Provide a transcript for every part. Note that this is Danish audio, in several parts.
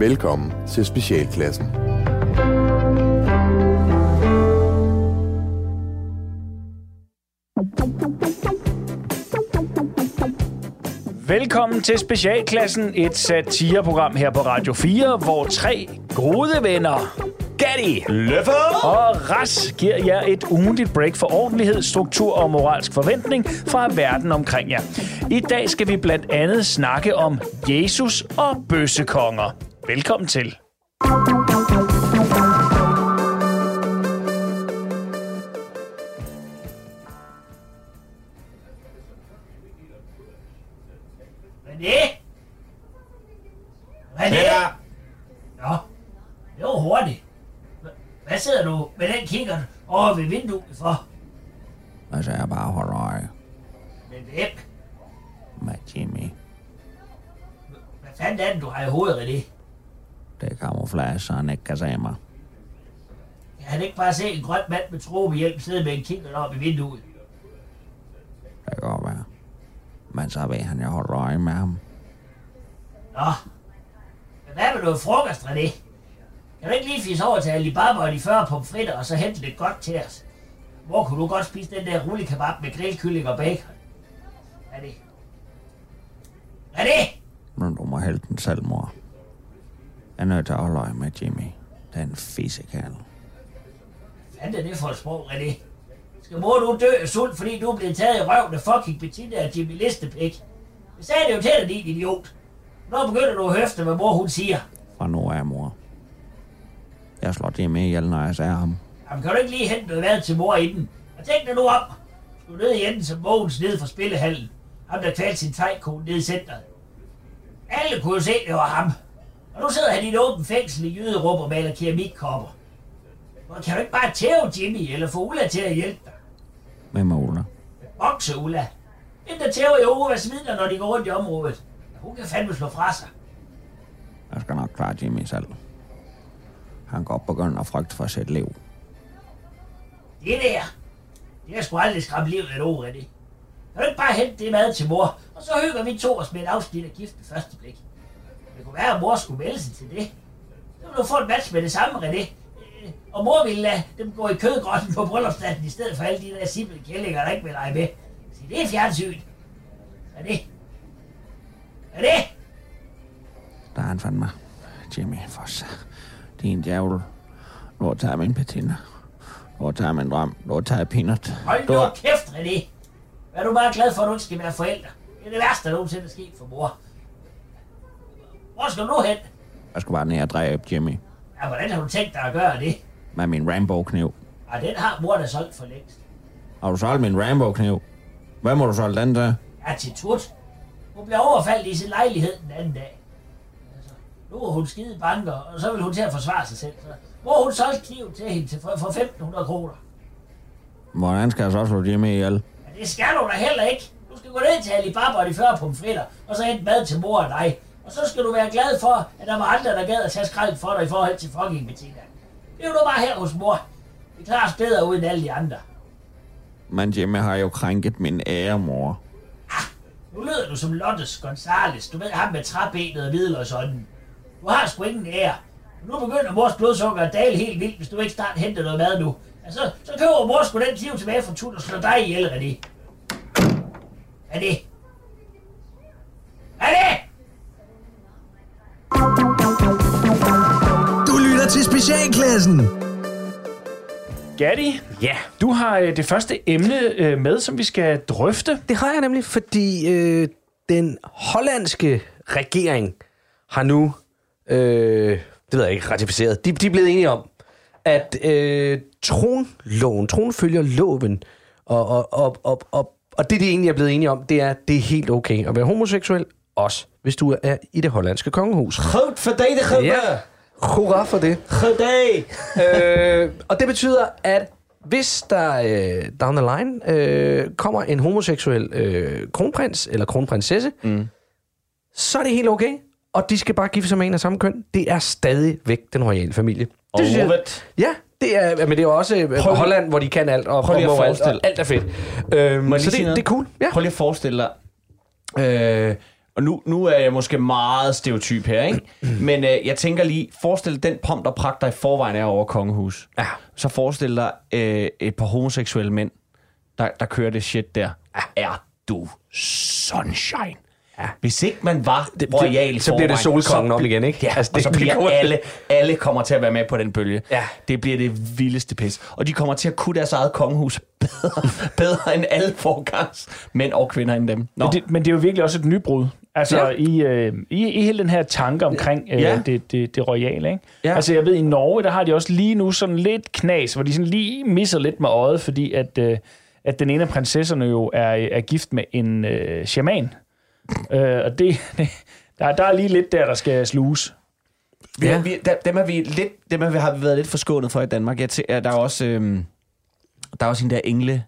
Velkommen til Specialklassen. Velkommen til Specialklassen, et satireprogram her på Radio 4, hvor tre gode venner, Gatti Løffer! og Ras, giver jer et ugentligt break for ordentlighed, struktur og moralsk forventning fra verden omkring jer. I dag skal vi blandt andet snakke om Jesus og bøssekonger. Velkommen til. René? René? Ja. Nå, det var hurtigt. Hva- Hvad sidder du med den kikkert over ved vinduet for? Altså, jeg bare holder øje Men hvem? med Jimmy. Hvad fanden er det, du har i hovedet, René? Det er camouflage, så han ikke kan se mig. Jeg havde ikke bare set en grøn mand med tropehjelm sidde med en kikkert op i vinduet. Det kan godt være. Men så ved han, jeg holder øje med ham. Nå, men hvad med noget frokost, René? Kan du ikke lige fise over til Alibaba og de 40 pomfritter, og så hente lidt godt til os? Hvor kunne du godt spise den der rullekebab med grillkylling og bacon? René? René? Men du må hælde den selv, mor. Jeg er nødt til at holde øje med Jimmy. Den fisekald. Hvad er det for et sprog, René? Skal mor nu dø af sult, fordi du er blevet taget i røven af fucking Bettina og Jimmy Listepik? Jeg sagde det jo til dig, din idiot. Når begynder du at høfte, hvad mor hun siger? Fra nu af, mor. Jeg slår Jimmy ihjel, når jeg ser ham. Jamen, kan du ikke lige hente noget vand til mor i den? Og tænk dig nu om. Du er nede i enden som Mogens nede fra spillehallen. Ham, der kvalte sin fejkone nede i centret. Alle kunne jo se, det var ham. Og nu sidder han i et åbent fængsel i Jyderup og maler keramikkopper. Hvor kan du ikke bare tæve Jimmy, eller få Ulla til at hjælpe dig? Hvem er Ulla? Bokse Ulla. Den der tæver Jehovas vidner, når de går rundt i området. Hun kan fandme slå fra sig. Jeg skal nok klare Jimmy selv. Han går begynde at frygte for sit liv. Det der, det har sgu aldrig skræmt livet af et ord, René. Kan du ikke bare hente det mad til mor, og så hygger vi to os med et afsnit af gift ved første blik. Det kunne være, at mor skulle melde sig til det. Så ville du få et match med det samme, René. Øh, Og mor ville lade dem gå i kødgrotten på bryllupsnatten, i stedet for alle de der simple kællinger, der ikke vil lege med. Så det er fjernsyn. René. René! Der er han fandme. Jimmy, for så. Din djævel. Du har taget min patina. Du har taget min drøm. Du har taget peanut. Hold Du nu har... kæft, René. Er du bare glad for, at du ikke skal være forældre? Det er det værste, der nogensinde er sket for mor. Hvor skal du nu hen? Jeg skal bare ned og dræbe Jimmy. Ja, hvordan har du tænkt dig at gøre det? Med min Rambo-kniv. Ja, den har mor da solgt for længst. Har du solgt min Rambo-kniv? Hvad må du solgt den til? Ja, til tut. Hun blev overfaldt i sin lejlighed den anden dag. Altså, nu er hun skide banker, og så vil hun til at forsvare sig selv. Så hvor hun solgt kniven til hende til for, for 1.500 kroner. Hvordan skal jeg så slå Jimmy ihjel? Ja, det skal du da heller ikke. Du skal gå ned til Alibaba og de 40 pomfritter, og så hente mad til mor og dig. Og så skal du være glad for, at der var andre, der gad at tage skrald for dig i forhold til fucking Bettina. Det er jo nu bare her hos mor. Vi klarer os bedre uden alle de andre. Men Jimmy har jo krænket min ære, mor. Nu lyder du som Lottes Gonzales. Du ved ham med træbenet og hvidløgsånden. Du har sgu ingen ære. Nu begynder mors blodsukker at dale helt vildt, hvis du ikke snart henter noget mad nu. Altså, så køber mor sgu den kniv tilbage fra Tut og slår dig ihjel, René. René. René! Du lytter til Specialklassen. Gatti, ja. du har øh, det første emne øh, med, som vi skal drøfte. Det har jeg nemlig, fordi øh, den hollandske regering har nu, øh, det ved jeg ikke, ratificeret, de, de er blevet enige om, at øh, tronloven, tronfølger loven, og, og, og, og, og, og det, de egentlig er blevet enige om, det er, det er helt okay at være homoseksuel, også hvis du er i det hollandske kongehus. Goed verdedigen Ja. Hurra for det. Goddag. øh, og det betyder, at hvis der øh, down the line øh, kommer en homoseksuel øh, kronprins eller kronprinsesse, mm. så er det helt okay. Og de skal bare gifte sig med en af samme køn. Det er stadigvæk den royale familie. Og synes jeg-. Ja, det er, men det er også øh, Prøv Holland, hvor de kan alt, og Prøv lige at forestille- og alt er fedt. Øhm, så det, det er cool. Ja. Prøv lige at forestille dig. Øh, og nu, nu er jeg måske meget stereotyp her, ikke? Men øh, jeg tænker lige, forestil dig den pomp, der pragt der i forvejen er over kongehus. Ja. Så forestil dig øh, et par homoseksuelle mænd, der, der kører det shit der. Er du sunshine? Ja. Hvis ikke man var Det- det- royal så bliver det solkongen bl- igen, ikke? Ja, Altså, det- og så det kommer- bliver alle, alle kommer til at være med på den bølge. Ja. Det bliver det vildeste pis. Og de kommer til at kunne deres eget kongehus bedre, bedre end alle forgangs mænd og kvinder end dem. Nå. Men det, men det er jo virkelig også et nybrud. Altså Ja. i, øh, i, i hele den her tanke omkring øh, Ja. ja. det, det, det royale. Ikke? Ja. Altså jeg ved, i Norge, der har de også lige nu sådan lidt knas, hvor de sådan lige misser lidt med øjet, fordi at, øh, at den ene af prinsesserne jo er, er gift med en øh, shaman. Øh, og det, det, der, der er lige lidt der, der skal sluges. Vi, Ja. vi, der, dem, er vi lidt, dem er vi, har vi været lidt forskånet for i Danmark. Jeg tæ- der er også, øhm, der er også en der engle,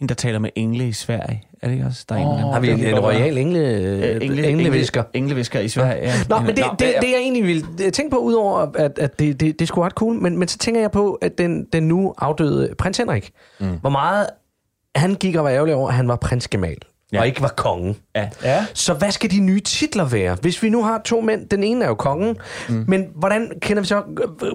en der taler med engle i Sverige. Er det ikke også? Der er en, oh, Har vi en, en royal engle, engle, engle, englevisker? Englevisker i Sverige, ja. Nå, men det, Nå, det, det jeg egentlig vil tænke på, udover at, at det, det, det er sgu ret cool, men, men så tænker jeg på, at den, den nu afdøde prins Henrik, mm. hvor meget han gik og var ærgerlig over, at han var prins Gemal, ja. Og ikke var kongen. Ja. Ja. Så hvad skal de nye titler være? Hvis vi nu har to mænd, den ene er jo kongen, mm. men hvordan kender vi så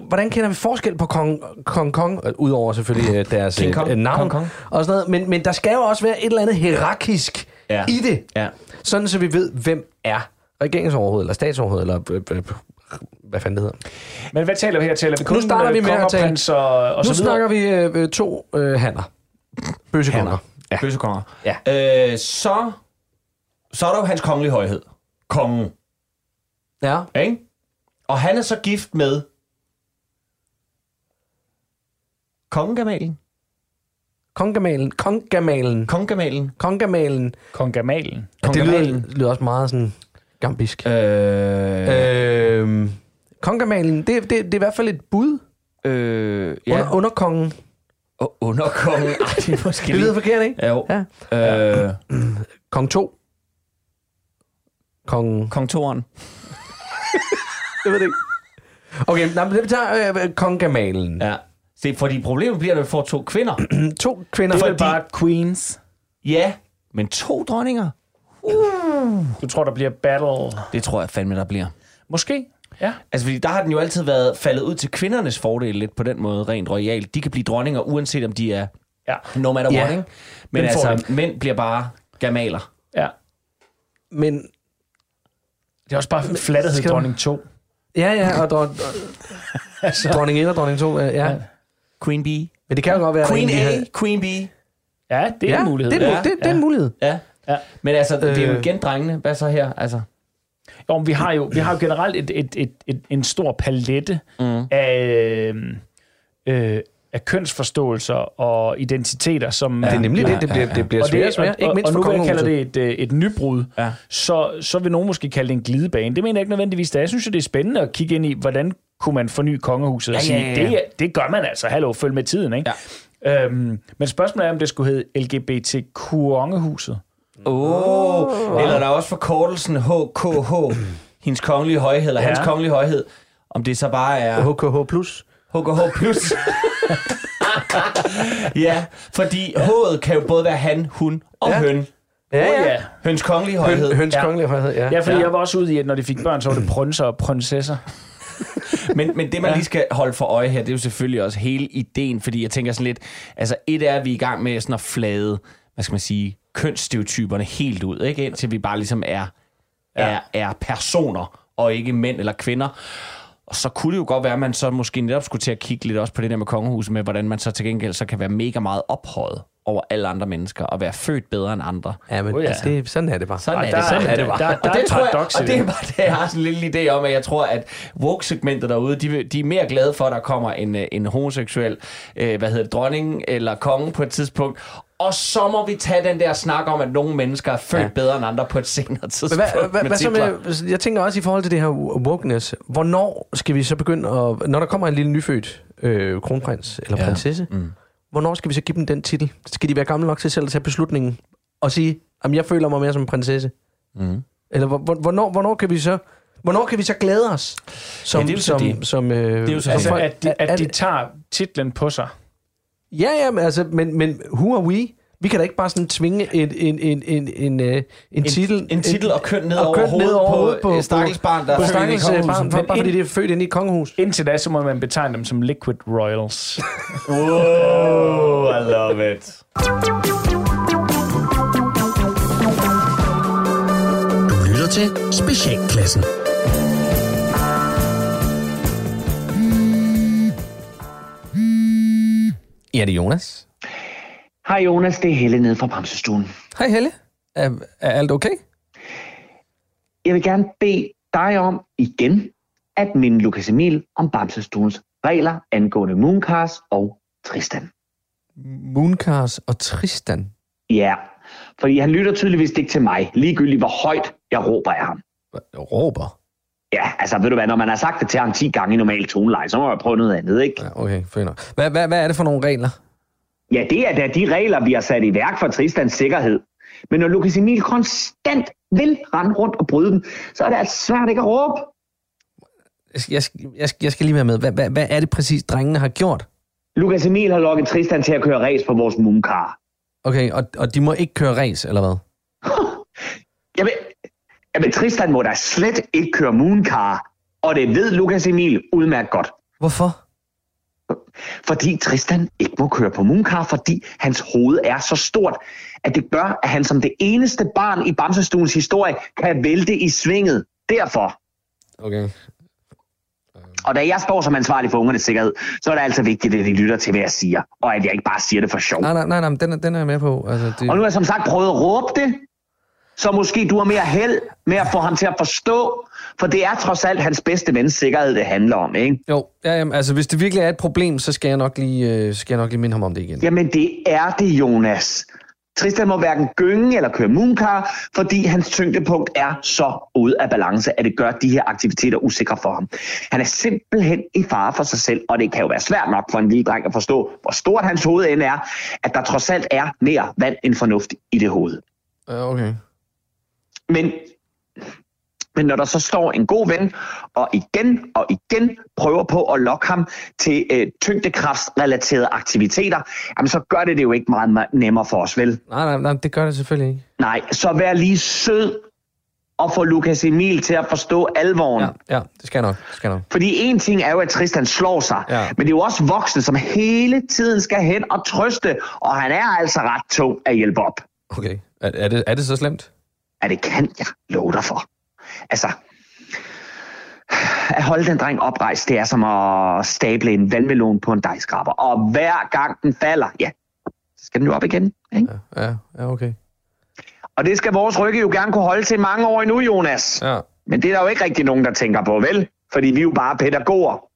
hvordan kender vi forskel på kong kong kong udover selvfølgelig øh, deres King Kong. øh, navn Kong Kong. og sådan noget, men men der skal jo også være et eller andet hierarkisk Ja. i det. Ja. Sådan så vi ved hvem er regeringsoverhoved eller statsoverhoved eller øh, hvad fanden det hedder. Men hvad taler vi her? Taler vi kun Nu starter vi med at tale- og, og nu så snakker vi øh, to øh, hanner. Bøssekonger. Ja. Bøssekonger. Ja. Øh, så, så er der jo hans kongelige højhed. Kongen. Ja. Ikke? Og han er så gift med kongegamalen. Kongamalen. Kongamalen. Kongegamalen. Kongamalen. Kong Gamalen. Det lyder, Kongamalen. lyder også meget sådan gambisk. Øh, øh, kongamalen, det, det, det er i hvert fald et bud øh, ja. ja. under, under kongen. Og underkongen. Ej, det er måske Det lyder forkert, ikke? Jo. Ja. Øh, Kong 2. Kong... Kong Toren. Jeg ved det ikke. Okay, nej, men vi tager øh, kongamalen. Ja. Ja. Se, fordi problemet bliver, at vi får to kvinder. To kvinder. Det er Fordi- bare queens. ja, men to dronninger. Du tror, der bliver battle? Det tror jeg fandme, der bliver. Måske. Ja. Altså, fordi der har den jo altid været faldet ud til kvindernes fordel lidt på den måde, rent royalt. De kan blive dronninger, uanset om de er Ja. no matter Ja. what, ikke? Men Den altså, mænd bliver bare gamaler. ja. Men Det er også bare flatterhed dronning 2. ja, ja, og dron, Altså, dronning 1 og dronning 2, øh, ja. Ja. Queen Bee. Men det kan jo godt være, Queen A, har- Queen Bee. ja, det er Ja, en mulighed. det er, en, ja. det, det er en mulighed. Ja. Ja. Men altså, det er jo Øh. igen drengene. Hvad så her? Altså, Jo, vi har jo, vi har jo generelt et, et, et, et, en stor palette mm. af, øh, af kønsforståelser og identiteter, som... Det er nemlig Ja, det, det bliver, ja, det bliver og, sværere og og, Ikke og, mindst og for nu vil jeg kalde det et, øh, et nybrud, Ja. så, så vil nogen måske kalde det en glidebane. Det mener jeg ikke nødvendigvis, det er. Jeg synes jo, det er spændende at kigge ind i, hvordan kunne man forny kongehuset og Ja, sige, ja, ja, ja. Det, det gør man altså. Hallo, følg med tiden, ikke? Ja. Øhm, men spørgsmålet er, om det skulle hedde LGBT-kongehuset. Åh, oh, eller der er også forkortelsen HKH, hendes kongelige højhed, eller Ja. hans kongelige højhed. Om det så bare er HKH+. plus. HKH+. plus. ja, fordi H'et kan jo både være han, hun og Ja. ja. høn. Ja, Åh, ja. ja. Høns kongelige højhed. Høn, høns Ja. kongelige højhed, ja. Ja, fordi Ja. jeg var også ude i, at når de fik børn, så var det prønser og prinsesser. Men, men det, man ja. lige skal holde for øje her, det er jo selvfølgelig også hele ideen, fordi jeg tænker sådan lidt, altså et er, at vi er i gang med sådan at flade, hvad skal man sige, kønsstereotyperne helt ud, ikke? Indtil vi bare ligesom er, Ja. er, er personer, og ikke mænd eller kvinder. Og så kunne det jo godt være, at man så måske netop skulle til at kigge lidt også på det der med kongehuset, med hvordan man så til gengæld så kan være mega meget ophøjet over alle andre mennesker, og være født bedre end andre. Ja, men Oh, ja. altså, det, sådan er det bare. Sådan Og er der- det. Sådan er det bare. der- der og det tror jeg, og det er bare det, jeg har sådan en lille idé om, at jeg tror, at woke-segmentet derude, de, de er mere glade for, at der kommer en, øh, en homoseksuel, øh, hvad hedder det, dronning eller konge på et tidspunkt. Og så må vi tage den der snak om, at nogle mennesker er født Ja. bedre end andre på et senere tidspunkt. hvad, hvad, hvad så med, jeg tænker også i forhold til det her wokeness, hvornår skal vi så begynde at, når der kommer en lille nyfødt øh, kronprins eller Ja. prinsesse, mm. hvornår skal vi så give dem den titel? Skal de være gamle nok til selv at tage beslutningen og sige, at jeg føler mig mere som en prinsesse? Mm. Eller hvor- hvor- hvornår, hvornår kan vi så Hvornår kan vi så glæde os? Som, Ja, det er jo så som, det. som, øh, Det er jo så. Altså, at de, er at de tager titlen på sig. Ja, ja, men, altså, men, men who are we? Vi kan da ikke bare sådan tvinge en, en, en, en, en, en, en titel... en titel og køn ned og over køn hovedet ned over på hovedet på, stakkels barn, der er på født ind i stakkels øh, kongehuset. barn, bare, bare fordi ind- det er født inde i kongehus. Indtil da, så må man betegne dem som liquid royals. Oh, I love it. Du lytter til Specialklassen. Ja, det er Jonas. Hej Jonas, det er Helle nede fra Bremsestuen. Hej Helle. Er, er alt okay? Jeg vil gerne bede dig om igen at minde Lukas Emil om Bamsestuens regler angående Mooncars og Tristan. Mooncars og Tristan. Ja, fordi han lytter tydeligvis ikke til mig, ligegyldigt hvor højt jeg råber af ham. Råber. Ja, altså ved du hvad, når man har sagt det til ham 10 gange i normal toneleje, så må jeg prøve noget andet, ikke? Ja, okay, nok. Hvad, hvad, hvad er det for nogle regler? Ja, det er da de regler, vi har sat i værk for Tristans sikkerhed. Men når Lukas Emil konstant vil rende rundt og bryde dem, så er det altså svært ikke at råbe. Jeg, skal- jeg, jeg, skal- lige være med. Hvad, hvad, hvad er det præcis, drengene har gjort? Lukas Emil har lokket Tristan til at køre race på vores Mooncars. Okay, og, og de må ikke køre race, eller hvad? Jamen, jamen, Tristan må da slet ikke køre Mooncar, og det ved Lukas Emil udmærket godt. Hvorfor? Fordi Tristan ikke må køre på Mooncar, fordi hans hoved er så stort, at det gør, at han som det eneste barn i Bamsestuens historie kan vælte i svinget. Derfor. Okay. Og da jeg står som ansvarlig for ungernes sikkerhed, så er det altså vigtigt, at de lytter til, hvad jeg siger, og at jeg ikke bare siger det for sjov. Nej, nej, nej, nej den, er- den er jeg med på. Altså, det, Og nu har jeg som sagt prøvet at råbe det, så måske du har mere held med at få ham til at forstå, for det er trods alt hans bedste vens sikkerhed, det handler om, ikke? Jo, ja, jamen, altså hvis det virkelig er et problem, så skal jeg nok lige, øh, skal jeg nok lige minde ham om det igen. Jamen det er det, Jonas. Tristan må hverken gynge eller køre mooncar, fordi hans tyngdepunkt er så ude af balance, at det gør de her aktiviteter usikre for ham. Han er simpelthen i fare for sig selv, og det kan jo være svært nok for en lille dreng at forstå, hvor stort hans hoved end er, at der trods alt er mere vand end fornuft i det hoved. Ja, okay. Men, men når der så står en god ven, og igen og igen prøver på at lokke ham til øh, tyngdekraftsrelaterede aktiviteter, jamen så gør det det jo ikke meget me- nemmere for os, vel? Nej, nej, nej, det gør det selvfølgelig ikke. Nej, så vær lige sød og få Lukas Emil til at forstå alvoren. Ja, ja, det skal jeg nok. Det skal jeg nok. Fordi en ting er jo, at Tristan slår sig, Ja. men det er jo også voksne, som hele tiden skal hen og trøste, og han er altså ret tung at hjælpe op. Okay. Er, er, det, er det så slemt? Ja, det kan jeg love dig for. Altså, at holde den dreng oprejst, det er som at stable en vandmelon på en dejskraber. Og hver gang den falder, ja, så skal den jo op igen. Ikke? Ja, ja, ja okay. Og det skal vores rygge jo gerne kunne holde til mange år endnu, Jonas. Ja. Men det er der jo ikke rigtig nogen, der tænker på, vel? Fordi vi er jo bare pædagoger.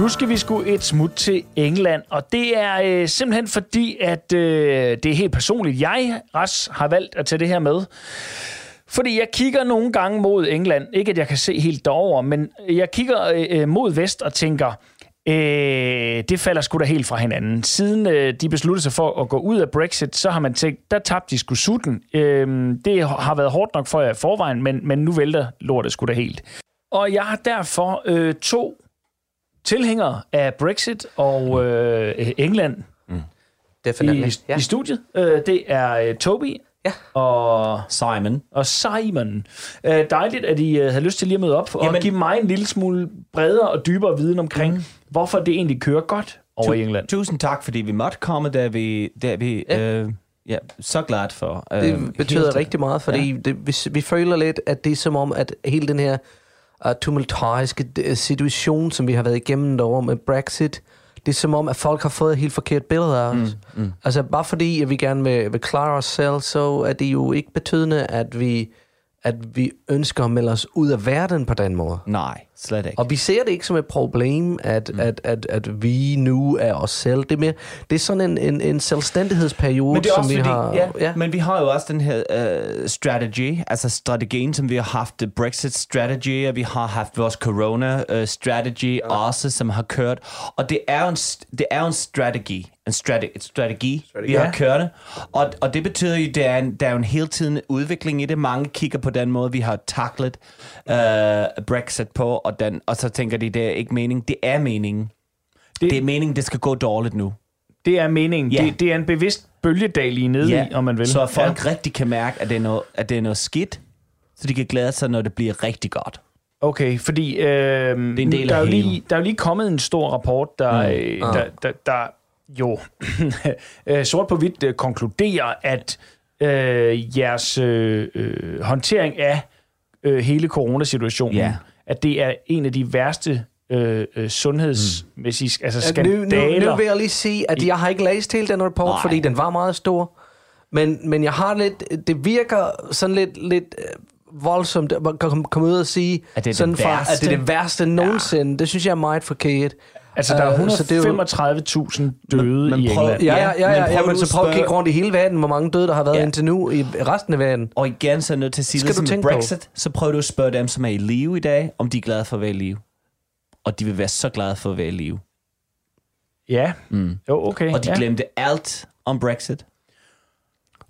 Nu skal vi sgu et smut til England, og det er øh, simpelthen fordi, at øh, det er helt personligt. Jeg, Ras, har valgt at tage det her med. Fordi jeg kigger nogle gange mod England. Ikke at jeg kan se helt derover, men jeg kigger øh, øh mod vest og tænker, øh, det falder sgu da helt fra hinanden. Siden øh, de besluttede sig for at gå ud af Brexit, så har man tænkt, der tabte de sgu sutten. Øh, det har været hårdt nok for jer i forvejen, men, men nu vælter lortet sgu da helt. Og jeg har derfor øh, to tilhængere af Brexit og øh, England i, ja. i studiet. Øh, det er øh, Toby Ja. og, Simon. og Simon. Øh, dejligt, at I øh, havde lyst til lige at møde op og Jamen- give mig en lille smule bredere og dybere viden omkring, mm. hvorfor det egentlig kører godt over i England. Tusind tak, fordi vi måtte komme, da vi, da vi Ja. ja. Øh, ja, så glad for. Øh, Det betyder rigtig meget, fordi ja. det, vi, vi føler lidt, at det er som om, at hele den her uh, tumultariske uh, situation, som vi har været igennem derovre med Brexit, det er som om, at folk har fået et helt forkert billede af os. Mm, mm. Altså bare fordi, at vi gerne vil, vil klare os selv, så er det jo ikke betydende, at vi, at vi ønsker at melde os ud af verden på den måde. Nej, Slet ikke. Og vi ser det ikke som et problem, at, mm. at, at, at vi nu er os selv. Det er, mere, det er sådan en, en, en selvstændighedsperiode, Men det er som vi fordi, har... ja, ja. men vi har jo også den her uh, strategy, altså strategien, som vi har haft, the Brexit strategy, og vi har haft vores corona uh, strategy ja. også, som har kørt. Og det er jo en, det er en strategi, en strategi, et strategi, vi har Ja. kørt. Og, og det betyder jo, at der er, en, der er en hele tiden udvikling i det. Mange kigger på den måde, vi har taklet uh, Brexit på, og, den, og så tænker de, det er ikke mening. Det er meningen. Det, Det- er meningen, det skal gå dårligt nu. Det er meningen. Ja. Det, det er en bevidst bølgedal lige nede i, om man vil. Så folk ja. rigtig kan mærke, at det, er noget, at det er noget skidt, så de kan glæde sig, når det bliver rigtig godt. Okay, fordi øh, Det er en del der, er jo lige, der er jo lige kommet en stor rapport, der, mm. øh, der, der, der jo øh, sort på hvidt øh, konkluderer, at øh, jeres øh, øh, håndtering af øh, hele coronasituationen, Ja. at det er en af de værste øh, øh, sundhedsmæssige mm. altså At nu, skandaler. nu, nu vil jeg lige sige, at jeg har ikke læst hele den rapport, Nej. fordi den var meget stor. Men, men jeg har lidt... Det virker sådan lidt, lidt voldsomt at komme ud og sige, At det er det sådan fra, at værste? det er det værste nogensinde. Det synes jeg er meget forkert. Altså, der er Øh, så det er jo- 135.000 døde men i prøv- England. Ja, ja, ja, men ja, prøv ja men at så prøv at kigge rundt i hele verden, hvor mange døde, der har været Ja. indtil nu i resten af verden. Og igen, så er nødt til at sige, Skal det som med på? Brexit, så prøv du at spørge dem, som er i live i dag, om de er glade for at være i live. Og de vil være så glade for at være i live. Ja, mm. jo, okay. Og de ja. glemte alt om Brexit.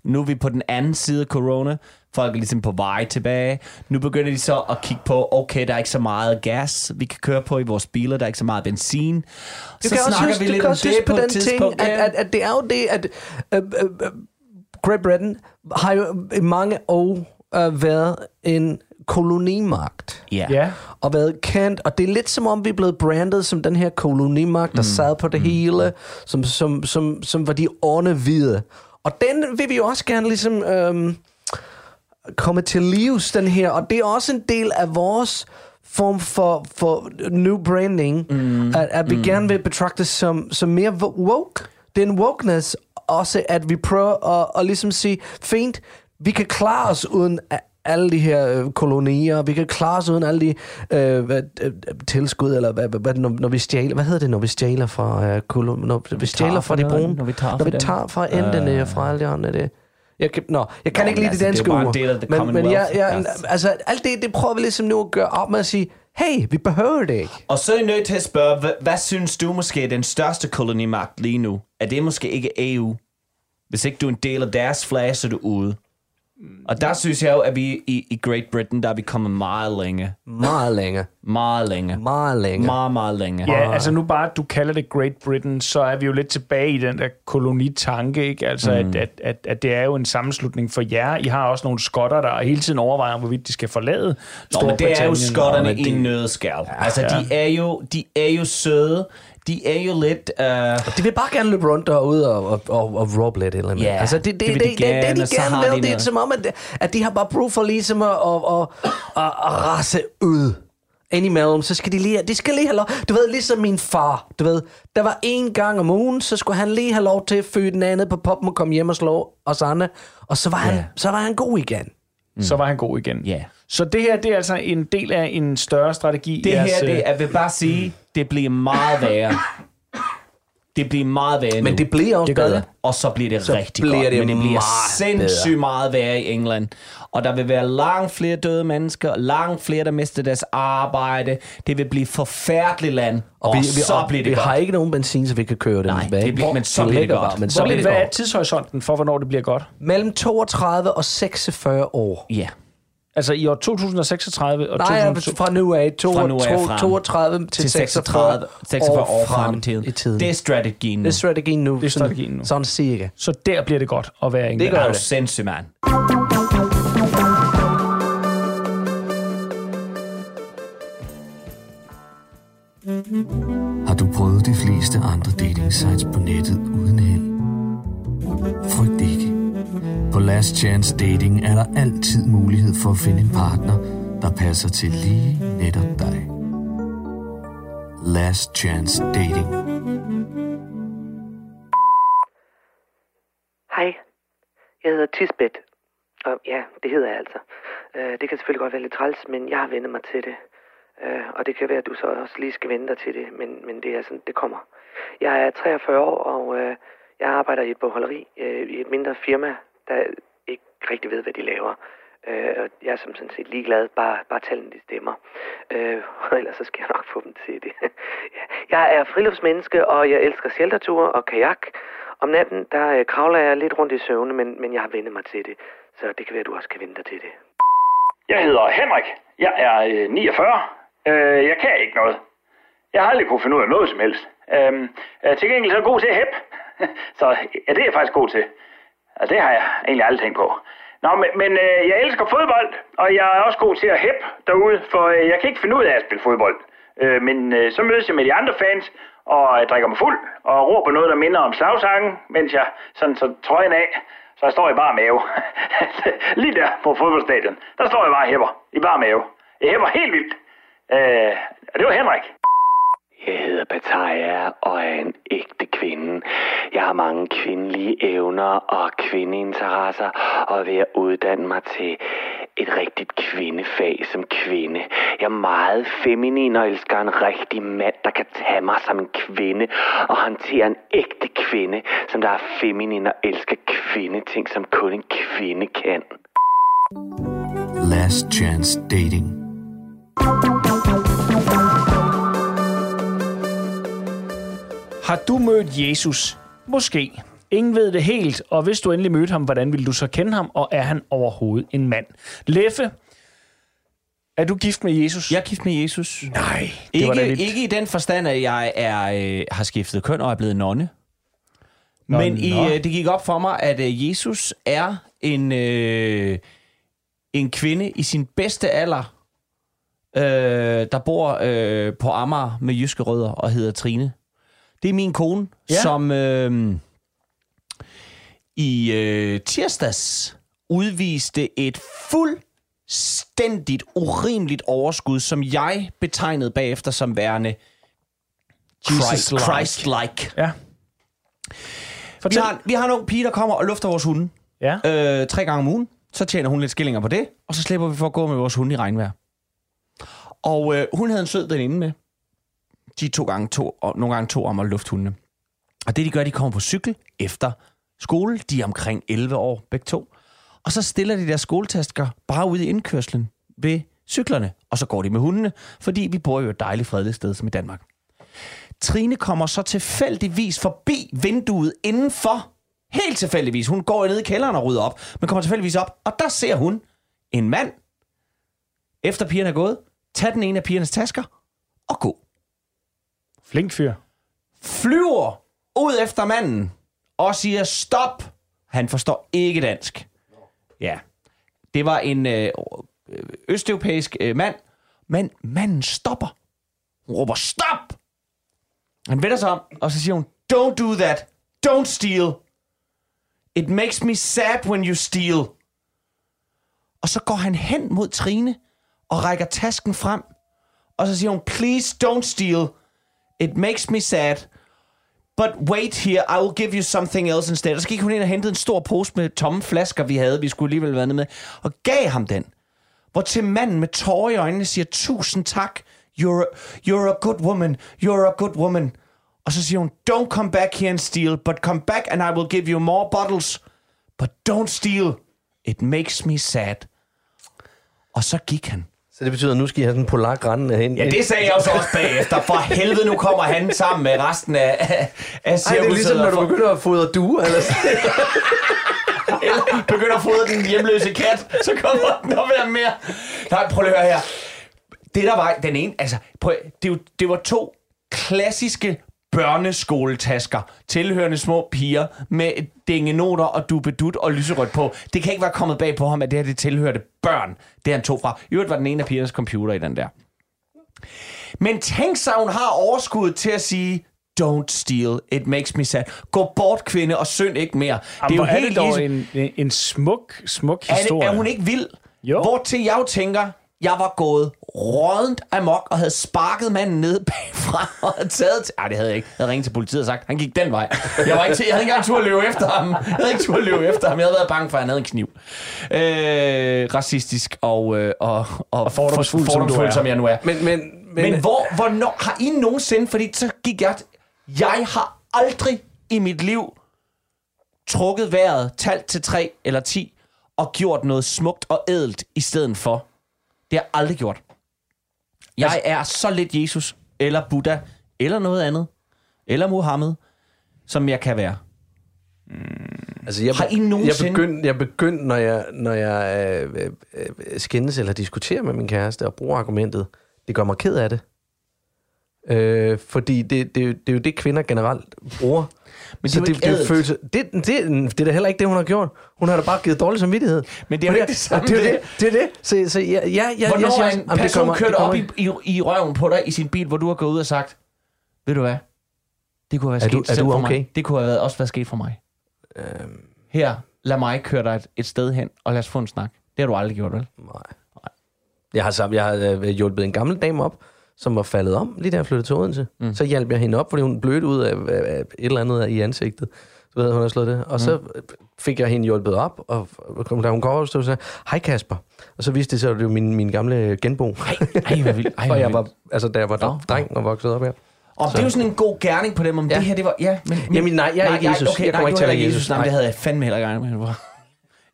Nu er vi på den anden side af corona. Folk er ligesom på vej tilbage. Nu begynder de så at kigge på, okay, der er ikke så meget gas, vi kan køre på i vores biler. Der er ikke så meget benzin. Du så kan også snakker huske, vi du lidt kan om også det på den ting, tidspunkt. at, ja. at, at det er jo det, at øh, øh, øh, Great Britain har jo i mange år øh, været en kolonimagt. Ja. Ja. Og været kendt, og det er lidt som om, vi er blevet brandet som den her kolonimagt, der mm. sad på det mm. hele, som, som, som, som var de ånde hvide. Og den vil vi jo også gerne ligesom øhm, komme til livs, den her. Og det er også en del af vores form for, for new branding, mm. at, at vi mm. gerne vil betragtes som, som mere wo- woke. Det er en wokeness også, at vi prøver at, at ligesom sige, fint, vi kan klare os uden alle de her øh, kolonier, vi kan klare os uden alle de øh, hvad, øh, tilskud, eller hvad, hvad, når, når vi stjæler, hvad hedder det, når vi stjæler fra øh, kolon, når, når vi stjæler fra de brune, når vi tager når vi tager fra endene øh, fra alle de andre, det, jeg kan, nå, jeg kan Nå, ikke lide altså, det det er danske jo bare en ord. del af men, men jeg, jeg, Yes. altså, alt det, det prøver vi ligesom nu at gøre op med at sige, hey, vi behøver det ikke. Og så er jeg nødt til at spørge, hvad, hvad synes du måske er den største kolonimagt lige nu? Er det måske ikke EU? Hvis ikke du er en del af deres flag, så er du ude. Og der synes jeg jo, at vi i, i Great Britain, der er vi kommet meget længe. Meget længe. Meget længe. Meget længe. Meget, meget længe. Ja, altså nu bare, at du kalder det Great Britain, så er vi jo lidt tilbage i den der kolonitanke, ikke? Altså, mm. at, at, at, at det er jo en sammenslutning for jer. I har også nogle skotter, der hele tiden overvejer, hvorvidt de skal forlade Nå, men det er jo skotterne i en nødskal. Ja, altså, ja. de er, jo, de er jo søde. De er jo lidt... Uh, De vil bare gerne løbe rundt derude og, og, og, og rob lidt eller andet. Ja, altså, det, det, det det, de det, det, gerne, det, og de gerne vil, de det er som om, at, at de har bare brug for ligesom at, at, at, at, at rasse ud. Indimellem, så skal de lige, de skal lige have lov. Du ved, ligesom min far, du ved, der var en gang om ugen, så skulle han lige have lov til at fyre den andet på poppen og komme hjem og slå os andre. Og så var, han, så var han god igen. Så var han god igen. Ja. Så det her, det er altså en del af en større strategi. Det jeres, her, det, øh, jeg vil bare sige, det bliver meget værre. Det bliver meget værre Men nu. det bliver også Det bedre. det. Og så bliver det Så rigtig bliver godt. det men det bliver sindssygt bedre. meget værre i England. Og der vil være langt flere døde mennesker, langt flere, der mister deres arbejde. Det vil blive forfærdeligt land. Og, og vi, vi, så og bliver det vi godt. har ikke nogen benzin, så vi kan køre den Nej, tilbage. det bliver- men så Det bliver det ligger godt. Bare, men så Hvor, bliver det hvad er tidshorisonten for, hvornår det bliver godt? Mellem 32 og 46 år. Ja. Altså i år 2036 og Nej, 2000... fra nu af. To, Fra nu af to, frem. 32 til, Til 36, 46 år frem i tiden. i tiden. Det er strategien nu. Det er strategien nu. Det er strategien nu. Sådan cirka. Så der bliver det godt at være i England. gør er du det. sindssyg, mand. Har du prøvet de fleste andre dating sites på nettet uden held? Last Chance Dating er der altid mulighed for at finde en partner, der passer til lige netop dig. Last Chance Dating. Hej, jeg hedder Tisbet. Og ja, det hedder jeg altså. Øh, det kan selvfølgelig godt være lidt træls, men jeg har vendt mig til det. Øh, og det kan være, at du så også lige skal vente dig til det, men, men det er sådan, det kommer. Jeg er 43 år, og øh, jeg arbejder i et bogholderi øh, i et mindre firma, der ikke rigtig ved, hvad de laver. Øh, og jeg er som sådan set ligeglad, bare, bare tallene de stemmer. Øh, og ellers så skal jeg nok få dem til det. jeg er friluftsmenneske, og jeg elsker shelterture og kajak. Om natten, der øh, kravler jeg lidt rundt i søvne, men, men jeg har vendt mig til det. Så det kan være, at du også kan vente dig til det. Jeg hedder Henrik. Jeg er øh, 49. Øh, jeg kan ikke noget. Jeg har aldrig kunne finde ud af noget som helst. Øhm, øh, er til gengæld så god til at hæppe. så ja, det er jeg faktisk god til. Ja, det har jeg egentlig aldrig tænkt på. Nå, men, men øh, jeg elsker fodbold, og jeg er også god til at hæppe derude, for øh, jeg kan ikke finde ud af at spille fodbold. Øh, men øh, så mødes jeg med de andre fans, og jeg drikker mig fuld, og råber noget, der minder om slagsangen, mens jeg sådan så trøjen af, så jeg står i bare mave. Lige der på fodboldstadion, der står jeg bare og hæpper i bare mave. Jeg hæpper helt vildt. Øh, og det var Henrik. Jeg hedder Bataya og er en ægte kvinde. Jeg har mange kvindelige evner og kvindeinteresser og er ved at uddanne mig til et rigtigt kvindefag som kvinde. Jeg er meget feminin og elsker en rigtig mand, der kan tage mig som en kvinde og håndtere en ægte kvinde, som der er feminin og elsker kvindeting, som kun en kvinde kan. Last Chance Dating. Har du mødt Jesus? Måske. Ingen ved det helt, og hvis du endelig mødte ham, hvordan vil du så kende ham, og er han overhovedet en mand? Leffe, er du gift med Jesus? Jeg er gift med Jesus. Nej, det var Ikke, lidt... ikke i den forstand, at jeg er, øh, har skiftet køn og er blevet nonne. Men i, nå. øh, det gik op for mig, at øh, Jesus er en, øh, en kvinde i sin bedste alder, øh, der bor øh, på Amager med jyske rødder og hedder Trine. Det er min kone, Ja. som øh, i øh, tirsdags udviste et fuldstændigt urimeligt overskud, som jeg betegnede bagefter som værende Christ, Jesus-like. Christ-like. Ja. Vi har, vi har en ung pige, der kommer og lufter vores hunde Ja. øh, tre gange om ugen. Så tjener hun lidt skillinger på det, og så slipper vi for at gå med vores hunde i regnvejr. Og øh, hun havde en sød veninde med. De to gange to, og nogle gange to om at lufte hundene. Og det de gør, de kommer på cykel efter skole. De er omkring 11 år, begge to. Og så stiller de deres skoletasker bare ude i indkørslen ved cyklerne. Og så går de med hundene, fordi vi bor jo et dejligt fredeligt sted som i Danmark. Trine kommer så tilfældigvis forbi vinduet indenfor. Helt tilfældigvis. Hun går ned i kælderen og rydder op, men kommer tilfældigvis op, og der ser hun en mand, efter pigerne er gået, tage den ene af pigernes tasker og gå. Flink fyr. Flyver ud efter manden og siger stop. Han forstår ikke dansk. Ja. Det var en øh, østeuropæisk øh, mand, men manden stopper. Hun råber stop. Han vender sig om, og så siger hun, don't do that. Don't steal. It makes me sad when you steal. Og så går han hen mod Trine og rækker tasken frem. Og så siger hun, please don't steal. It makes me sad. But wait here, I will give you something else instead. Og så gik hun ind og hentede en stor pose med tomme flasker, vi havde. Vi skulle alligevel være nede med. Og gav ham den. Hvor til manden med tårer i øjnene siger, tusind tak. You're a, you're a good woman. You're a good woman. Og så siger hun, don't come back here and steal, but come back and I will give you more bottles. But don't steal. It makes me sad. Og så gik han. Så det betyder, at nu skal I have sådan en polak rendende hen. Ja, det sagde jeg jo så også bagefter. For helvede, nu kommer han sammen med resten af, af Ej, det er ligesom, når du begynder at fodre duer. Eller sådan. eller begynder at fodre den hjemløse kat, så kommer den op være mere. Nej, prøv lige at høre her. Det der var, den ene, altså, prøv, det, det var to klassiske børneskoletasker, tilhørende små piger, med dingenoter og dubedut og lyserødt på. Det kan ikke være kommet bag på ham, at det her det tilhørte børn, det han tog fra. I øvrigt var den ene af pigernes computer i den der. Men tænk sig, hun har overskud til at sige, don't steal, it makes me sad. Gå bort, kvinde, og synd ikke mere. Jamen, hvor er det helt dog ligesom- en, en, smuk, smuk er, det, historie. er hun ikke vild? Jo. Hvor til jeg jo tænker, jeg var gået rådent amok og havde sparket manden ned bagfra og havde taget til... Ej, det havde jeg ikke. Jeg havde ringet til politiet og sagt, han gik den vej. Jeg, var ikke til, jeg havde ikke engang tur at løbe efter ham. Jeg havde ikke tur at løbe efter ham. Jeg havde været bange for, at han havde en kniv. Øh, racistisk og, øh, og, og, Og fordomsfuld, som fordomsfuld, er. som jeg nu er. Men, men, men, Men hvor, hvornår har I nogensinde, fordi så gik jeg, jeg har aldrig i mit liv trukket vejret, talt til 3 eller 10, og gjort noget smukt og ædelt i stedet for. Det har jeg aldrig gjort. Jeg Altså- er så lidt Jesus, eller Buddha, eller noget andet, eller Mohammed, som jeg kan være. Altså, jeg, Har I nogensinde- Jeg begyndte, jeg begyndte når jeg, når jeg øh, øh, øh, skændes eller diskuterer med min kæreste og bruger argumentet, det gør mig ked af det. Øh, fordi det, det, det er jo det, kvinder generelt bruger. Men det Så det, er ædelt. følelse, det, det, det er da heller ikke det, hun har gjort. Hun har da bare givet dårlig samvittighed. Men det er jo For ikke det samme, Det er det. det. Det er det. Så, så ja, ja, ja, Hvornår jeg også, en jamen, det person kommer- kørt det op i, i, i røven på dig i sin bil, hvor du har gået ud og sagt, ved du hvad, det kunne have været Er sket du- er du for okay? mig. Det kunne have været, også været sket for mig. Øhm, Her, lad mig køre dig et, et sted hen, og lad os få en snak. Det har du aldrig gjort, vel? nej. Jeg har, sammen, jeg har øh, hjulpet en gammel dame op, som var faldet om, lige da jeg flyttede til Odense. Mm. Så hjalp jeg hende op, fordi hun blødte ud af, af, af et eller andet i ansigtet. Så ved jeg, hun har slået det. Og så fik jeg hende hjulpet op, og da hun kom over, så sagde jeg, hej Kasper. Og så viste det sig, at det var min, min gamle genbo. Ej, hvor vildt. Ej, og hvor jeg var, altså, da jeg var Nå. dreng og voksede op her. Og det er jo sådan en god gerning på dem, om ja. Det her, det var... Ja, men, men, Jamen, nej, jeg er ikke Jesus. Okay, Jeg kommer nej, ikke til at være ikke Jesus. Nej, Nej. det havde jeg fandme heller ikke regnet med. Hvor-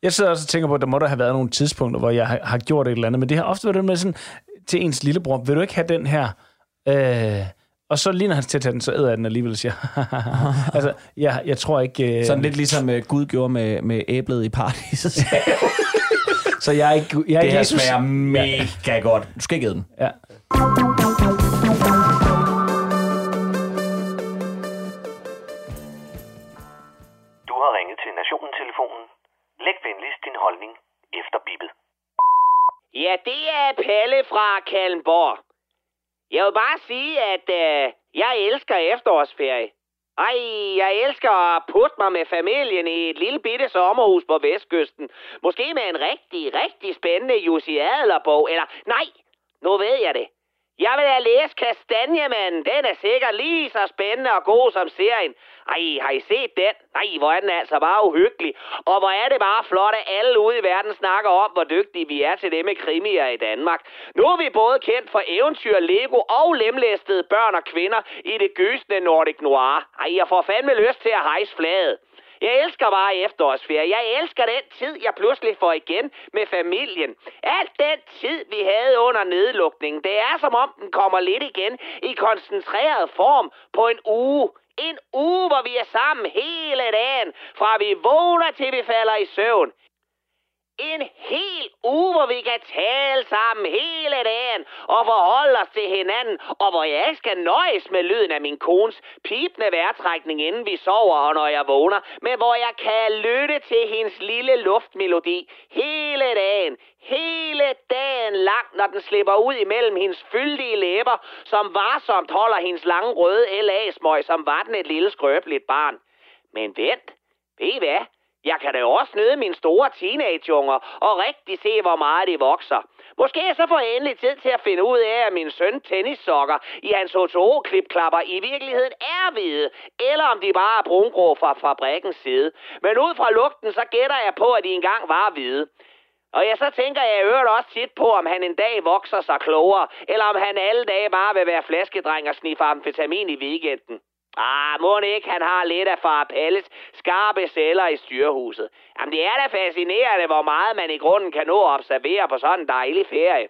Jeg sidder også og tænker på, at der må der have været nogle tidspunkter, hvor jeg har, har gjort et eller andet, men det har ofte været det med sådan, til ens lillebror, vil du ikke have den her? Øh, og så lige når han til at tage den, så æder jeg den alligevel, siger jeg. altså, jeg, jeg tror ikke... Øh, Sådan lidt ligesom uh, Gud gjorde med, med æblet i paradiset. Så jeg er ikke, jeg er det ikke her Jesus. smager mega godt. Du skal ikke æde den. Ja. Du har ringet til Nationen-telefonen. Læg venligst din holdning efter bippet. Ja, det er Palle fra Kalmborg. Jeg vil bare sige, at øh, jeg elsker efterårsferie. Ej, jeg elsker at putte mig med familien i et lille bitte sommerhus på Vestkysten. Måske med en rigtig, rigtig spændende Jussi Adlerbog, Eller, nej, nu ved jeg det. Jeg vil have læst Kastanjemanden. Den er sikkert lige så spændende og god som serien. Ej, har I set den? Nej, hvor er den altså bare uhyggelig. Og hvor er det bare flot, at alle ude i verden snakker om, hvor dygtige vi er til det med krimier i Danmark. Nu er vi både kendt for eventyr, Lego og lemlæstede børn og kvinder i det gysende Nordic Noir. Ej, jeg får fandme lyst til at hejse flaget. Jeg elsker bare efterårsferie. Jeg elsker den tid, jeg pludselig får igen med familien. Alt den tid, vi havde under nedlukningen, det er som om den kommer lidt igen i koncentreret form på en uge. En uge, hvor vi er sammen hele dagen, fra vi vågner til vi falder i søvn. En hel uge, hvor vi kan tale sammen hele dagen og forholde os til hinanden, og hvor jeg ikke skal nøjes med lyden af min kones pipende vejrtrækning, inden vi sover og når jeg vågner, men hvor jeg kan lytte til hendes lille luftmelodi hele dagen, hele dagen lang, når den slipper ud imellem hendes fyldige læber, som varsomt holder hendes lange røde LA-smøg, som var den et lille skrøbeligt barn. Men vent, ved I hvad? Jeg kan da også nyde mine store teenageunger og rigtig se, hvor meget de vokser. Måske så får jeg endelig tid til at finde ud af, at min søn tennissokker i hans HTO-klipklapper i virkeligheden er hvide, eller om de bare er brungrå fra fabrikkens side. Men ud fra lugten, så gætter jeg på, at de engang var hvide. Og ja, så tænker jeg i øvrigt også tit på, om han en dag vokser sig klogere, eller om han alle dage bare vil være flaskedreng og sniffe amfetamin i weekenden. Ah, må ikke, han har lidt af far Pelles skarpe celler i styrehuset. Jamen, det er da fascinerende, hvor meget man i grunden kan nå at observere på sådan en dejlig ferie.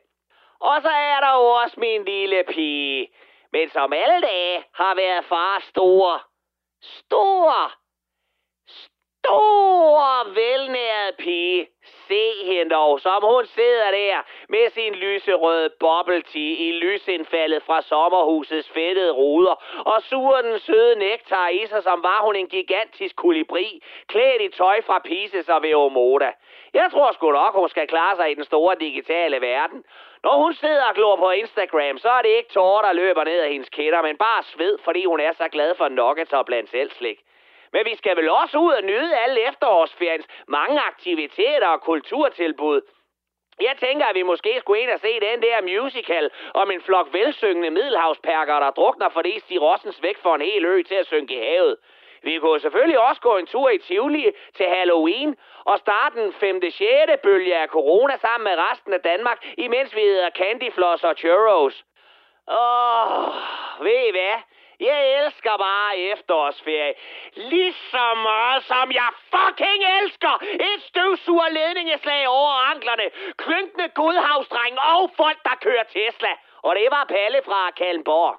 Og så er der jo også min lille pige, men som alle dage har været far stor. Stor! Stor, velnæret pige. Se hende dog, som hun sidder der med sin lyserøde bubble tea i lysindfaldet fra sommerhusets fedtede ruder og suger den søde nektar i sig, som var hun en gigantisk kolibri, klædt i tøj fra Pises og Veomoda. Jeg tror sgu nok, hun skal klare sig i den store digitale verden. Når hun sidder og glor på Instagram, så er det ikke tårer, der løber ned af hendes kætter, men bare sved, fordi hun er så glad for nuggets og blandt selv slik. Men vi skal vel også ud og nyde alle efterårsferiens mange aktiviteter og kulturtilbud. Jeg tænker, at vi måske skulle ind og se den der musical om en flok velsyngende middelhavsperker, der drukner, fordi de rossens væk for en hel ø til at synke i havet. Vi kunne selvfølgelig også gå en tur i Tivoli til Halloween og starte den 5. 6. bølge af corona sammen med resten af Danmark, imens vi hedder Candyfloss og Churros. Åh, ved I hvad? Jeg elsker bare efterårsferie. Ligesom meget som jeg fucking elsker et støvsuger ledningeslag over anklerne, klynkende godhavsdreng og folk, der kører Tesla. Og det var Palle fra Kalmborg.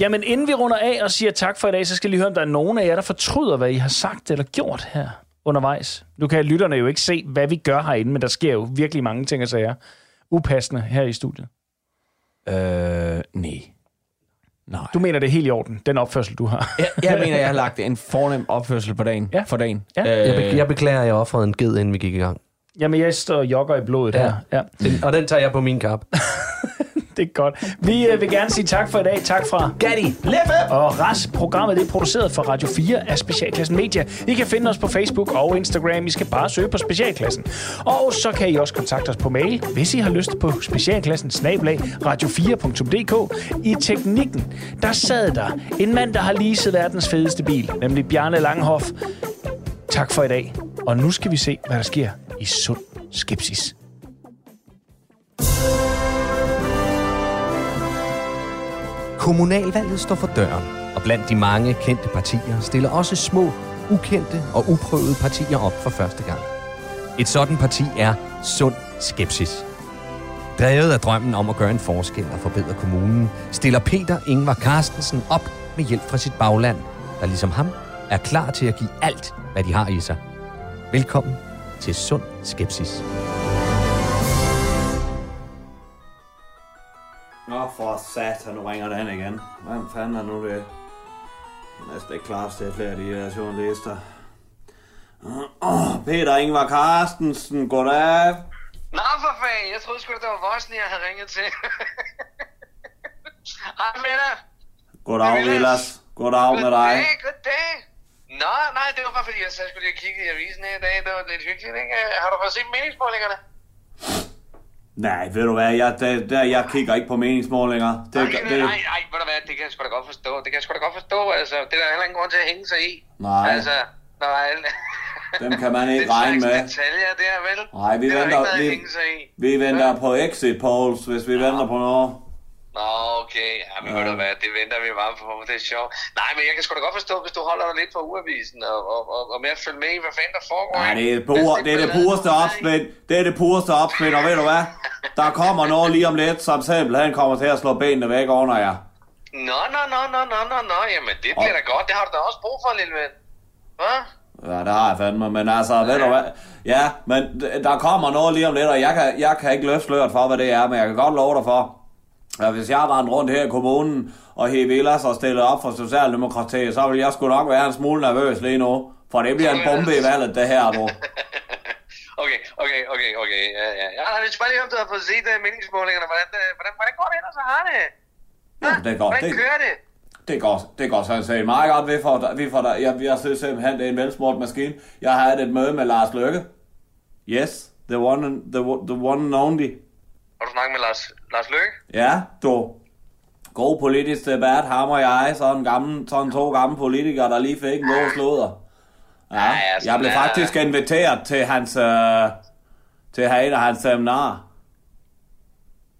Jamen, inden vi runder af og siger tak for i dag, så skal jeg lige høre, om der er nogen af jer, der fortryder, hvad I har sagt eller gjort her undervejs. Nu kan lytterne jo ikke se, hvad vi gør herinde, men der sker jo virkelig mange ting og sager. Upassende her i studiet. Øh, nej. Nej. Du mener, det er helt i orden, den opførsel, du har. Jeg, jeg mener, jeg har lagt en fornem opførsel på dagen. Ja. For dagen. Ja. Jeg, be- jeg beklager, at jeg offrede en ged, inden vi gik i gang. Jamen, jeg står og jogger i blodet Ja. her. Ja, Den, og den tager jeg på min kap. det er godt. Vi øh, vil gerne sige tak for i dag. Tak fra Gatti, Leffe og Ras. Programmet det er produceret for Radio 4 af Specialklassen Media. I kan finde os på Facebook og Instagram. I skal bare søge på Specialklassen. Og så kan I også kontakte os på mail, hvis I har lyst på Specialklassen snablag radio4.dk. I teknikken, der sad der en mand, der har leaset verdens fedeste bil, nemlig Bjarne Langhoff. Tak for i dag. Og nu skal vi se, hvad der sker i sund skepsis. Kommunalvalget står for døren, og blandt de mange kendte partier stiller også små, ukendte og uprøvede partier op for første gang. Et sådan parti er Sund Skepsis. Drevet af drømmen om at gøre en forskel og forbedre kommunen, stiller Peter Ingvar Carstensen op med hjælp fra sit bagland, der ligesom ham er klar til at give alt, hvad de har i sig. Velkommen til Sund Skepsis. For satan, nu ringer den igen. Hvem fanden er nu det? Jeg er næsten ikke klar til flere af de her journalister. Oh, Peter Ingvar Carstensen, goddag. Nå for fanden, jeg troede sgu, det var Vosni, jeg havde ringet til. Hej dig. Goddag, Vilas. Goddag med dig. Goddag, goddag. Nå, nej, det var bare fordi, jeg skulle lige kigge i avisen her i dag. Det var lidt hyggeligt, ikke? Har du fået set meningsmålingerne? Nej, ved du hvad, jeg, der, der, jeg kigger ikke på meningsmålinger. Det, nej, det, nej, nej, ved du hvad, det kan jeg sgu da godt forstå. Det kan jeg sgu da godt forstå, altså. Det er der heller ingen grund til at hænge sig i. Nej. Altså, alle... Dem kan man ikke regne med. detaljer der, vel? Nej, vi det er venter, vi, vi venter på exit polls, hvis vi venter på noget. Nå, okay. Ja, men ved du hvad, det venter vi bare på. Det er sjovt. Nej, men jeg kan sgu da godt forstå, hvis du holder dig lidt på uavisen og, og, og, og med at følge med i, hvad fanden der foregår. Nej, ikke? det er, pure, det, er det pureste opspil. Det er det pureste opspil, og ved du hvad? Der kommer noget lige om lidt, som simpelthen kommer til at slå benene væk under jer. Nå, nå, nå, nå, nå, nå, nå. Jamen, det bliver da godt. Det har du da også brug for, lille ven. Hvad? Ja, det har jeg fandme, men altså, ved du hvad? Ja, men der kommer noget lige om lidt, og jeg kan, jeg kan ikke løfte sløret for, hvad det er, men jeg kan godt love dig for, at hvis jeg var rundt her i kommunen og hæve ellers og stille op for Socialdemokratiet, så ville jeg sgu nok være en smule nervøs lige nu. For det bliver en bombe i valget, det her, du. Okay, okay, okay, okay. Ja, ja. ja jeg vil bare lige, om du har fået set uh, meningsmålingerne. Hvordan, uh, hvordan, hvordan går det ellers, så har det? Ja, det går, Hvordan det, kører det? det går, det går sådan set meget godt. Vi får, vi får der, jeg, jeg synes simpelthen, det er en velsmurt maskine. Jeg har haft et møde med Lars Løkke. Yes, the one, and, the, the one and only. Har du snakket med Lars, Lars Løkke? Ja, du. God politisk debat, ham og jeg, sådan, gammel, sådan to gamle politikere, der lige fik en god. Ja, Ja, ja, jeg blev faktisk inviteret til hans, øh, til at have et af hans seminarer.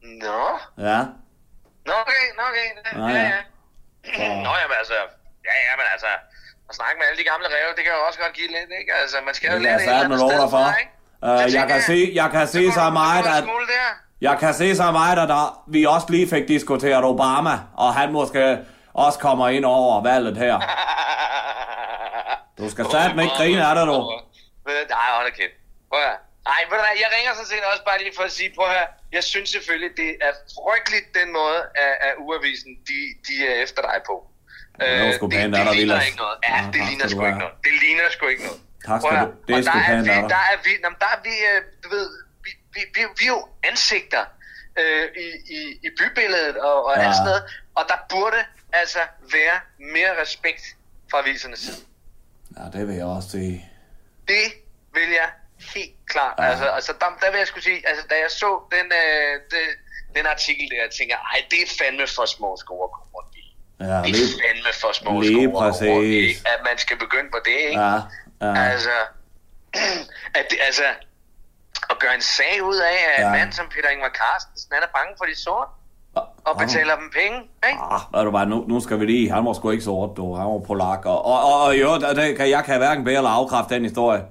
Nå. Ja, Nå, okay, nå, okay. Ja, Ja, ja. ja. Nå, jamen altså, ja, ja, men altså, at snakke med alle de gamle ræve, det kan jo også godt give lidt, ikke? Altså, man skal jo lære det et eller andet sted ikke? Uh, jeg kan se, jeg kan se så meget, at... der. Jeg kan se så meget, at der, vi også lige fik diskuteret Obama, og han måske også kommer ind over valget her. Du skal satme ikke grine af det, du. Nej, hold da kæft. Prøv at. Nej, ved du hvad, jeg ringer sådan set også bare lige for at sige, prøv her, jeg synes selvfølgelig, det er frygteligt den måde, at, at uavisen, de, de er efter dig på. Ja, det sgu det, det ligner ikke noget. Ja, Ja, det ligner sgu ikke noget. Det ligner sgu ikke noget. Tak skal du- det er Og sgu der er pænt der er vi, jamen, der er vi, øh, du ved, vi, vi, vi, er jo ansigter øh, i, i, i bybilledet og, og Ja. alt sådan noget. Og der burde altså være mere respekt fra avisernes side. Ja, det vil jeg også sige. Det vil jeg helt klart. Ja. Altså, altså der, der vil jeg skulle sige, altså da jeg så den, øh, det, den artikel der, jeg tænker, ej, det er fandme for små sko at komme rundt i. Ja, Det er lige, fandme for små lige sko at komme rundt i, at man skal begynde på det, ikke? Ja, ja. Altså, at det, altså, at gøre en sag ud af, at ja. En mand som Peter Ingvar Carstensen, han er bange for de sorte, og betaler dem penge, ikke? Ah, du hvad, nu, nu skal vi lige, han var sgu ikke sort, du. Han var polak. Og, og, og, og jo, der, der, kan, jeg kan hverken bære eller afkræfte den historie.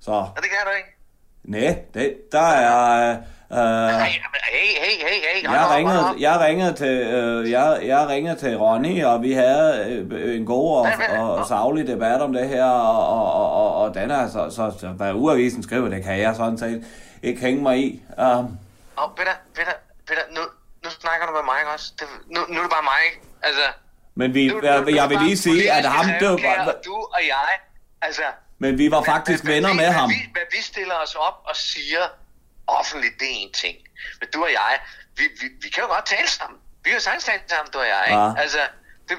Så, Og det kan du ikke. nej, det, der er... Øh, Hey, hey, hey, hey, hey, jeg ringede, jeg ringede til, øh, jeg, jeg ringede til Ronny, og vi havde øh, en god og, og, og savlig debat om det her, og, og, og, og, og den er, så, så, så hvad uavisen skriver, det kan jeg sådan set ikke hænge mig i. Um, oh, Peter, Peter, Peter, nu, nu snakker du med mig, også? Det, nu, nu er det bare mig, ikke? Altså, men vi, du, jeg, jeg vil lige sige, at ham, det var... var, Du og jeg, altså... men vi var faktisk hvad, venner hvad, med hvad, ham. Vi, hvad vi stiller os op og siger offentligt, det er en ting. Men du og jeg, vi, vi, vi kan jo godt tale sammen. Vi kan jo sagtens sammen, du og jeg, ikke? Ja. Altså, det,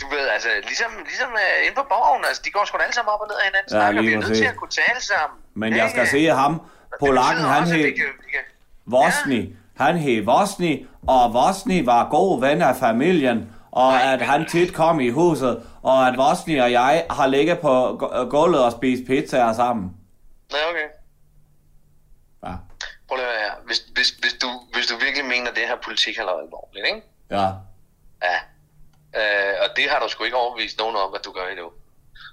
du ved, altså, ligesom, ligesom uh, inde på borgen, altså, de går sgu alle sammen op og ned af hinanden, Ja, snakker, vi er nødt til at kunne tale sammen. Men jeg skal sige ham, polakken, han hed Vosni. Han hed Vosni, og Vosni var god ven af familien, og at han tit kom i huset, og at Vosni og jeg har ligget på gu- gulvet og spist pizzaer sammen. Ja, okay. Ja. Prøv at høre. Hvis, hvis, hvis, du, hvis du virkelig mener, at det her politik har lavet alvorligt, ikke? Ja. Ja. Øh, og det har du sgu ikke overbevist nogen om, at du gør endnu.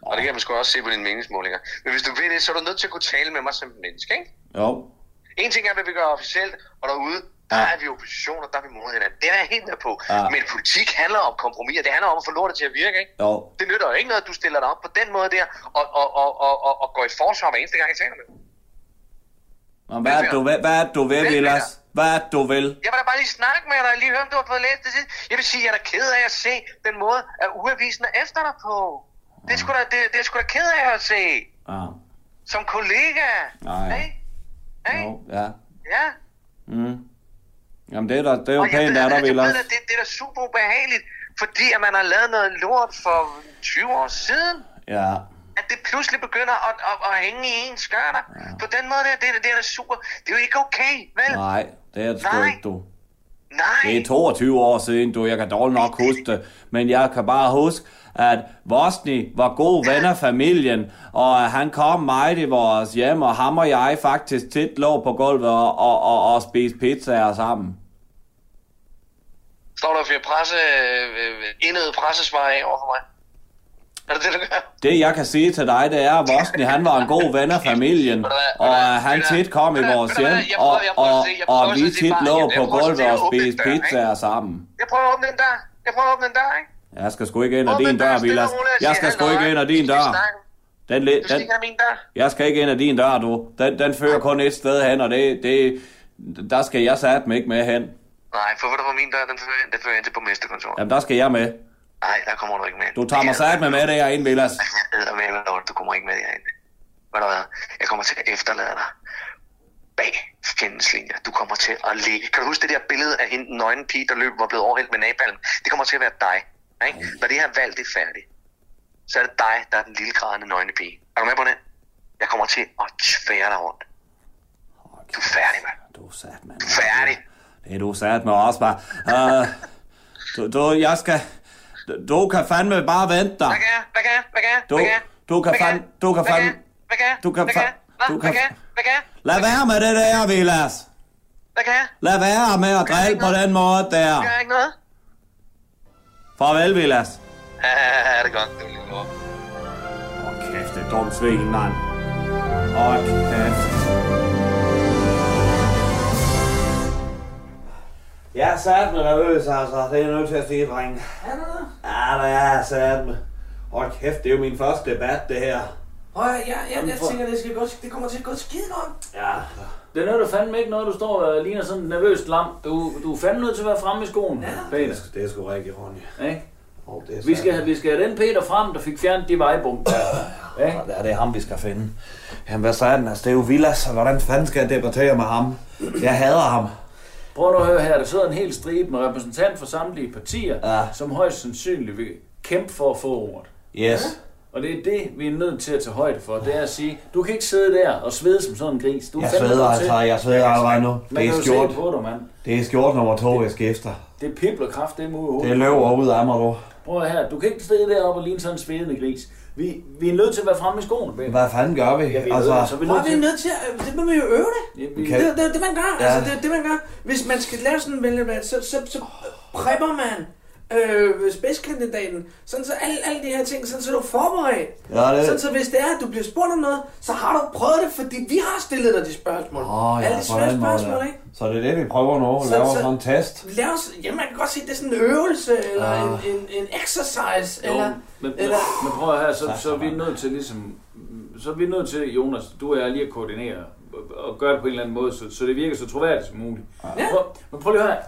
Og det kan man sgu også se på dine meningsmålinger. Men hvis du vil det, så er du nødt til at kunne tale med mig som menneske, ikke? Jo. En ting er, hvad vi gør officielt, og derude, der er vi opposition, og der er vi mod hinanden. Det er jeg helt med på. Ja. Men politik handler om kompromis, og det handler om at få lortet til at virke, ikke? Jo. Det nytter jo ikke noget, at du stiller dig op på den måde der, og, og, og, og, og, og går i forsvar hver eneste gang, jeg taler med. Og hvad er du vil, hvad er du vil. Vilas? Hvad er du vil? Jeg vil da bare lige snakke med dig, lige høre, om du har fået læst det sidste. Jeg vil sige, jeg er da ked af at se den måde, at uavisen er efter dig på. Det er sgu da, det, det er sgu da ked af at se. Ja. Som kollega. Nej. Hey? Hey? Jo, ja. Ja. Mm. Jamen, det er, der, det er jo pænt dig, at- jeg Vilas. ved, det, det er da super ubehageligt, fordi at man har lavet noget lort for 20 år siden. Ja. At det pludselig begynder at, at, at hænge i ens skørter. Ja. På den måde der, det, det er da super. Det er jo ikke okay, vel? Nej, det er det sgu ikke, du. Nej. Det er 22 år siden, du. Jeg kan dårligt nok huske det. Men jeg kan bare huske, at Vosni var god ven af familien, og han kom meget i vores hjem, og ham og jeg faktisk tit lå på gulvet og, og, og, og spiste pizzaer sammen. Står der fyrer presse, øh, indøde pressesvar af over for mig? Er det det, du gør? Det jeg kan sige til dig, det er, at Vosni han var en god ven af familien, og han tit kom i vores hjem, og, og, og vi tit lå på gulvet og spiste pizzaer sammen. Jeg prøver at åbne den dør. Jeg prøver at åbne den dør, ikke? Jeg skal sgu ikke ind ad din dør, Vilas. Jeg skal sgu ikke ind ad din dør. Den, den, dør. jeg skal ikke ind ad din dør, du. Den, den fører kun et sted hen, og det, det, der skal jeg sat mig ikke med hen. Nej, for ved du, hvor min dør, den fører, den fører ind til borgmesterkontoret. Jamen, der skal jeg med. Nej, der kommer du ikke med. Du tager mig sat med med derinde, Vilas. Jeg æder med, du kommer ikke med derinde. Ved du hvad? Jeg kommer til at efterlade dig bag fjendens linjer. Du kommer til at ligge. Kan du huske det der billede af hende, den nøgne pige, der løb var blevet overhældt med napalm? Det kommer til at være dig. Ikke? Når det her valg det er færdigt, så er det dig, der er den lille grædende nøgne pige. Er du med på det? Jeg kommer til at tvære dig rundt. Du er færdig, mand. Du er sat, mand. Du er færdig. Det er du sat med også bare. Uh, du, du, jeg skal... Du, kan fandme bare vente dig. Hvad kan jeg? Hvad kan jeg? Hvad kan jeg? Du, du kan fandme... Du kan fandme... Hvad kan jeg? Du kan Hvad kan jeg? fa- Hvad? du kan-? Hvad kan jeg? Lad være med det der, Vilas. Hvad kan jeg? Lad være med at drille på den måde der. Gør ikke noget? Farvel, Vilas. Ja, det er godt. Det er lige lort. Åh, kæft, det er dumt svin, mand. Åh, kæft. Jeg er sat med nervøs, altså. Det er jeg nødt til at sige, drenge. Er det det? Ja, det er jeg sat med. Åh, kæft, det er jo min første debat, det her. Prøv at, jeg, jeg, jeg tænker, det, skal gå, det kommer til at gå skide godt. Ja. Det er noget, fandme ikke noget, du står og ligner sådan en nervøs lam. Du, du er fandme nødt til at være fremme i skoen, ja. Det Peter. er, sgu- det er sgu rigtigt, Ronny. Ikke? Oh, det er Vi skal, have- vi skal have den Peter frem, der fik fjernet de vejbump der. Ikke? Ja, det er ham, vi skal finde. Jamen, hvad sagde den? Altså, det er jo Villas, og hvordan fanden skal jeg debattere med ham? Jeg hader ham. Prøv nu at høre her, der sidder en hel stribe med repræsentant for samtlige partier, Ja. som højst sandsynligt vil kæmpe for at få ordet. Yes. Og det er det, vi er nødt til at tage højde for. Det er at sige, du kan ikke sidde der og svede som sådan en gris. Du er Jeg sveder altså, jeg sveder allerede nu. Det er jo skjort. på dig, mand. Det er skjort nummer to, jeg skifter. Det pibler kraft, det er ud i hovedet. Det løber ud af mig, du. Prøv her, du kan ikke sidde deroppe og ligne sådan en svedende gris. Vi, vi er nødt til at være fremme i skoene, Ben. Hvad fanden gør vi? Ja, vi er Altså, nødt, så er vi Hvor nødt er vi til... nødt til at... Det må vi jo øve det. Ja, vi- Okay. Det, det, det, man gør. Ja. Altså, det, det, man gør. Hvis man skal lave sådan en vælgervalg, så, så, så prepper man øh, spidskandidaten, sådan så alle, alle de her ting, sådan så du er forberedt. Ja, det- Sådan så hvis det er, at du bliver spurgt om noget, så har du prøvet det, fordi vi har stillet dig de spørgsmål. Åh, ja, alle de svære spørgsmål, ja. ikke? Så det er det, vi prøver nu. Så- Laver så- sådan en test. Lad os, ja, man kan godt sige, at det er sådan en øvelse, eller Ah. en, en, en exercise, Jo, eller... men, eller men, prøv at her, så, så er vi nødt til ligesom... Så er vi nødt til, Jonas, du og jeg lige at koordinere og- gøre det på en eller anden måde, så, så det virker så troværdigt som muligt. Ja. Prøv, men prøv lige at høre her.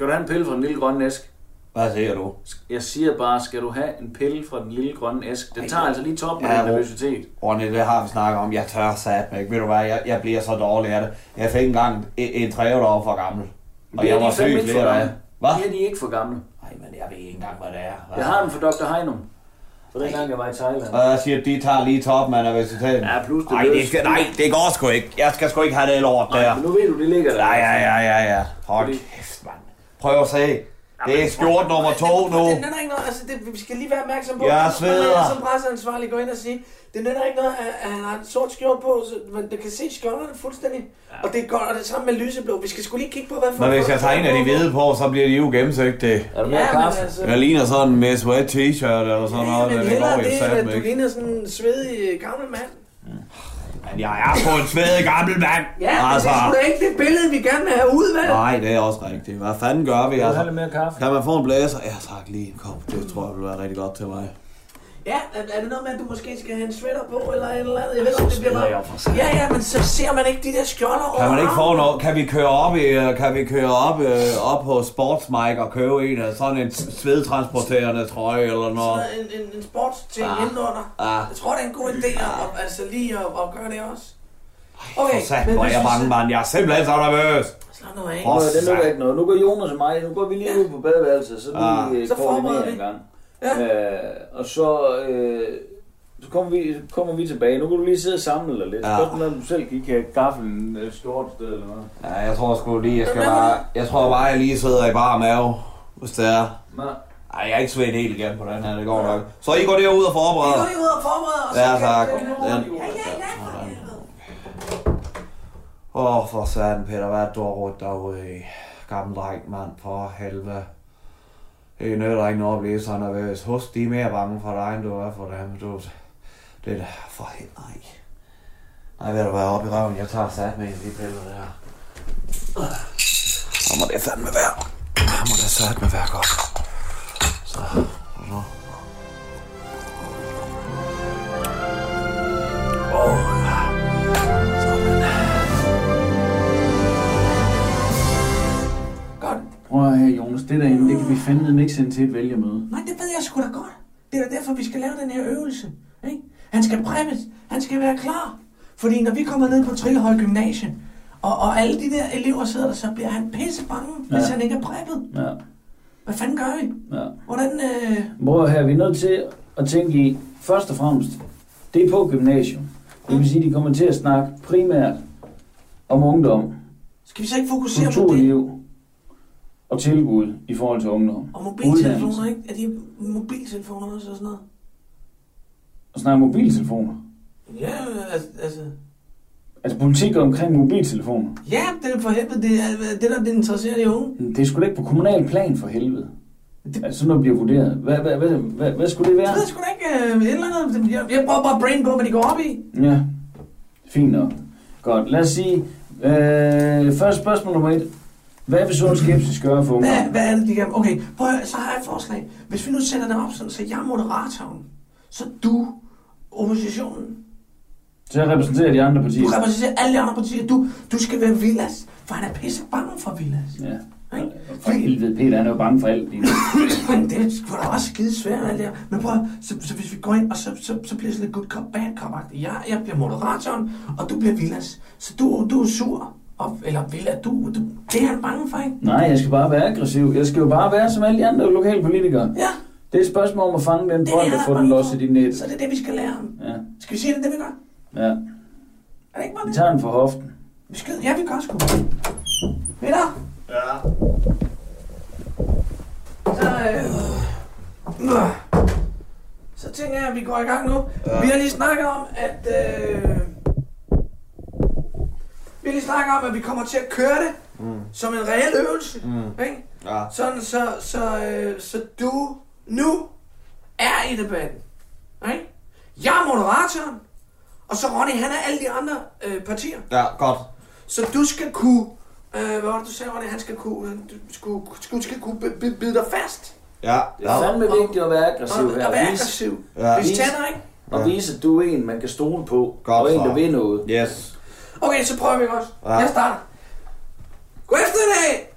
Skal du have en pille fra den lille grønne æsk? Hvad siger du? Jeg siger bare, skal du have en pille fra den lille grønne æsk? Den tager altså lige toppen af Ja, Ro. nervøsitet. Ronny, det har vi snakket om. Jeg tør sat mig ikke. Ved du hvad, jeg, jeg bliver så dårlig af det. Jeg fik engang en, en tre år for gammel. Og jeg var syg flere dage. Hvad? Det er de ikke for gamle. Nej, men jeg ved ikke engang, hvad det er. Hvad? Jeg har den for Dr. Heinum. For den gang, jeg var i Thailand. Og jeg siger, at de tager lige toppen af nervøsiteten. Ja, plus det nej, løs. det skal, nej, det går sgu ikke. Jeg skal sgu ikke have det lort der. Nej, men nu ved du, det ligger der. Ja, ja, ja, ja, ja. Hold Fordi- kæft, mand. Prøv at se. Det er skjort nummer to nu. Det nytter ikke noget, altså det, vi skal lige være opmærksom på, Jeg sveder. er som presseansvarlig går ind og sige, det nytter ikke noget, at, han har en sort skjort på, så man det kan se skjorterne fuldstændig. Ja. Og det er godt, og det samme med lyseblå. Vi skal sgu lige kigge på, hvad for Men hvis jeg tager en af de hvide på, så bliver de jo gennemsigtige. Er du mere Ja, kaffe? altså, Jeg ligner sådan en Miss Wet t-shirt eller sådan ja, noget. men det hellere går det, jo end satme at du ikke. ligner sådan en svedig gammel mand. Men jeg er på en svedig gammel mand. Ja, men det er sgu da ikke det billede, vi gerne vil have ud, vel? Nej, det er også rigtigt. Hvad fanden gør vi? Vil du Altså? have lidt mere kaffe? Kan man få en blæser? Ja, tak lige en kop. Det tror jeg vil være rigtig godt til mig. Ja, er, er det noget med, at du måske skal have en sweater på, eller et eller andet? Jeg ved ikke, det bliver sveder jeg for satan. Ja, ja, men så ser man ikke de der skjolder over Kan man ikke få noget? Kan vi køre op i, øh, kan vi køre op, øh, op på Sportsmike og købe en af sådan en svedtransporterende trøje eller noget? Sådan en, en, en sportsting Ah. ah. indenunder. Ah. Jeg tror, det er en god idé at, at, altså lige at, at gøre det også. Okay, For sat, hvor er jeg vi bange, så- mand. Jeg er simpelthen så nervøs. Slap nu af. Åh, Nå, det sat. ikke noget. Nu går Jonas og mig, nu går vi lige ud på badeværelset, så Ah. lige Så så forbereder vi. en gang. Ja. Øh, og så, øh, så kommer, vi, kommer vi tilbage. Nu kan du lige sidde og samle dig lidt. Ja. Ja. Spørgsmålet om du selv kan have gaffelen øh, skjort et sted eller noget. Ja, jeg tror sgu lige, jeg skal bare... Jeg tror bare, jeg lige sidder i bare mave, hvis det er. Nå. Ej, jeg er ikke svedt helt igen på den her, det går nok. Så I går derud og Vi forbereder? går lige ud og forbereder. Ja, så kan- tak. det- Den. Ja, ja, ja. Åh, oh, for satan, Peter, hvad er du har rodet derude i? Gammel dreng, mand, for helvede. Det er noget, nytter ikke noget oplevelse, han så nervøs. Husk, de er mere bange for dig, end du er for dem. Du, det er da for helt Nej. Nej, ved du hvad, op i røven. Jeg tager sat med en af de piller der. Så må det fandme være. Så må det sat med være godt. Så, at Jonas, det derinde, det kan vi fandme ikke sende til et vælgermøde. Nej, det ved jeg sgu da godt. Det er da derfor, vi skal lave den her øvelse. Ikke? Han skal præppes. Han skal være klar. Fordi når vi kommer ned på Trillehøj Gymnasium, og, og alle de der elever sidder der, så bliver han pisse bange, ja. hvis han ikke er præppet. Ja, Hvad fanden gør vi? ja. Hvordan... Øh... At høre, vi er nødt til at tænke i, først og fremmest, det er på gymnasium. Det vil sige, de kommer til at snakke primært om ungdom, Skal vi så ikke fokusere på det? Og tilbud i forhold til ungdom. Og mobiltelefoner, ikke? Er de mobiltelefoner også og sådan noget? Og snakke mobiltelefoner. Ja, altså... altså Altså politik omkring mobiltelefoner. ja, det er for helvede. Det er det, der det interesserer de unge. Det er sgu da ikke på kommunal plan for helvede. Altså sådan noget bliver vurderet. Hvad, hvad, hvad, hvad, hvad skulle det Jeg være? ved sgu da ikke øh, et eller andet. Jeg, jeg prøver bare at brain på, hvad de går op i. Ja, fint nok. Godt, lad os sige, øh, først spørgsmål nummer et. Hvad vil sund skepsis gøre for Hvad, ungdom? hvad er det, de. Okay, prøv at, så har jeg et forslag. Hvis vi nu sætter det op sådan, så jeg er moderatoren, så du oppositionen. Så jeg repræsenterer de andre partier. Du repræsenterer alle de andre partier. Du, du skal være Villas, for han er pisse bange for Villas. Ja. For helvede, Peter han er jo bange for alt. Men det er sgu da også skide svært, alt det her. Men prøv, så, så hvis vi går ind, og så, så, så bliver det sådan lidt good cop, bad cop -agtigt. jeg, jeg bliver moderatoren, og du bliver Villas. Så du, du er sur. Og, eller Villa, du, du, det er han bange for, ikke? Nej, jeg skal bare være aggressiv. Jeg skal jo bare være som alle de andre lokalpolitikere. Ja. Det er et spørgsmål om at fange den det, og få den losset i net. Så det er det, vi skal lære ham. Ja. Skal vi sige det, det vi gør? ja. Er det ikke bare Vi det? tager den for hoften. Vi skal, ja, vi gør sgu. Peter? Ja. Så, øh, øh, så tænker jeg, at vi går i gang nu. Ja. Vi har lige snakket om, at... Øh, vi lige snakket om, at vi kommer til at køre det Mm. som en reel øvelse. Mm. Ikke? Ja. Sådan, så, så, øh, så du nu er i debatten. Ikke? Jeg er moderatoren, og så Ronny, han er alle de andre øh, partier. Ja, godt. Så du skal kunne... Øh, hvad var det, du sagde, Ronny? Han skal kunne, du skulle, skulle, skal kunne b- b- bide dig fast. Ja. Det er fandme vigtigt at være aggressiv Og, her. og være aggressiv. Ja. Hvis tænder, ikke? Og Ja. vise, at du er en, man kan stole på. Godt og en, der vil noget. Yes. Okay, så prøver vi også. Ja. Jeg starter. God eftermiddag,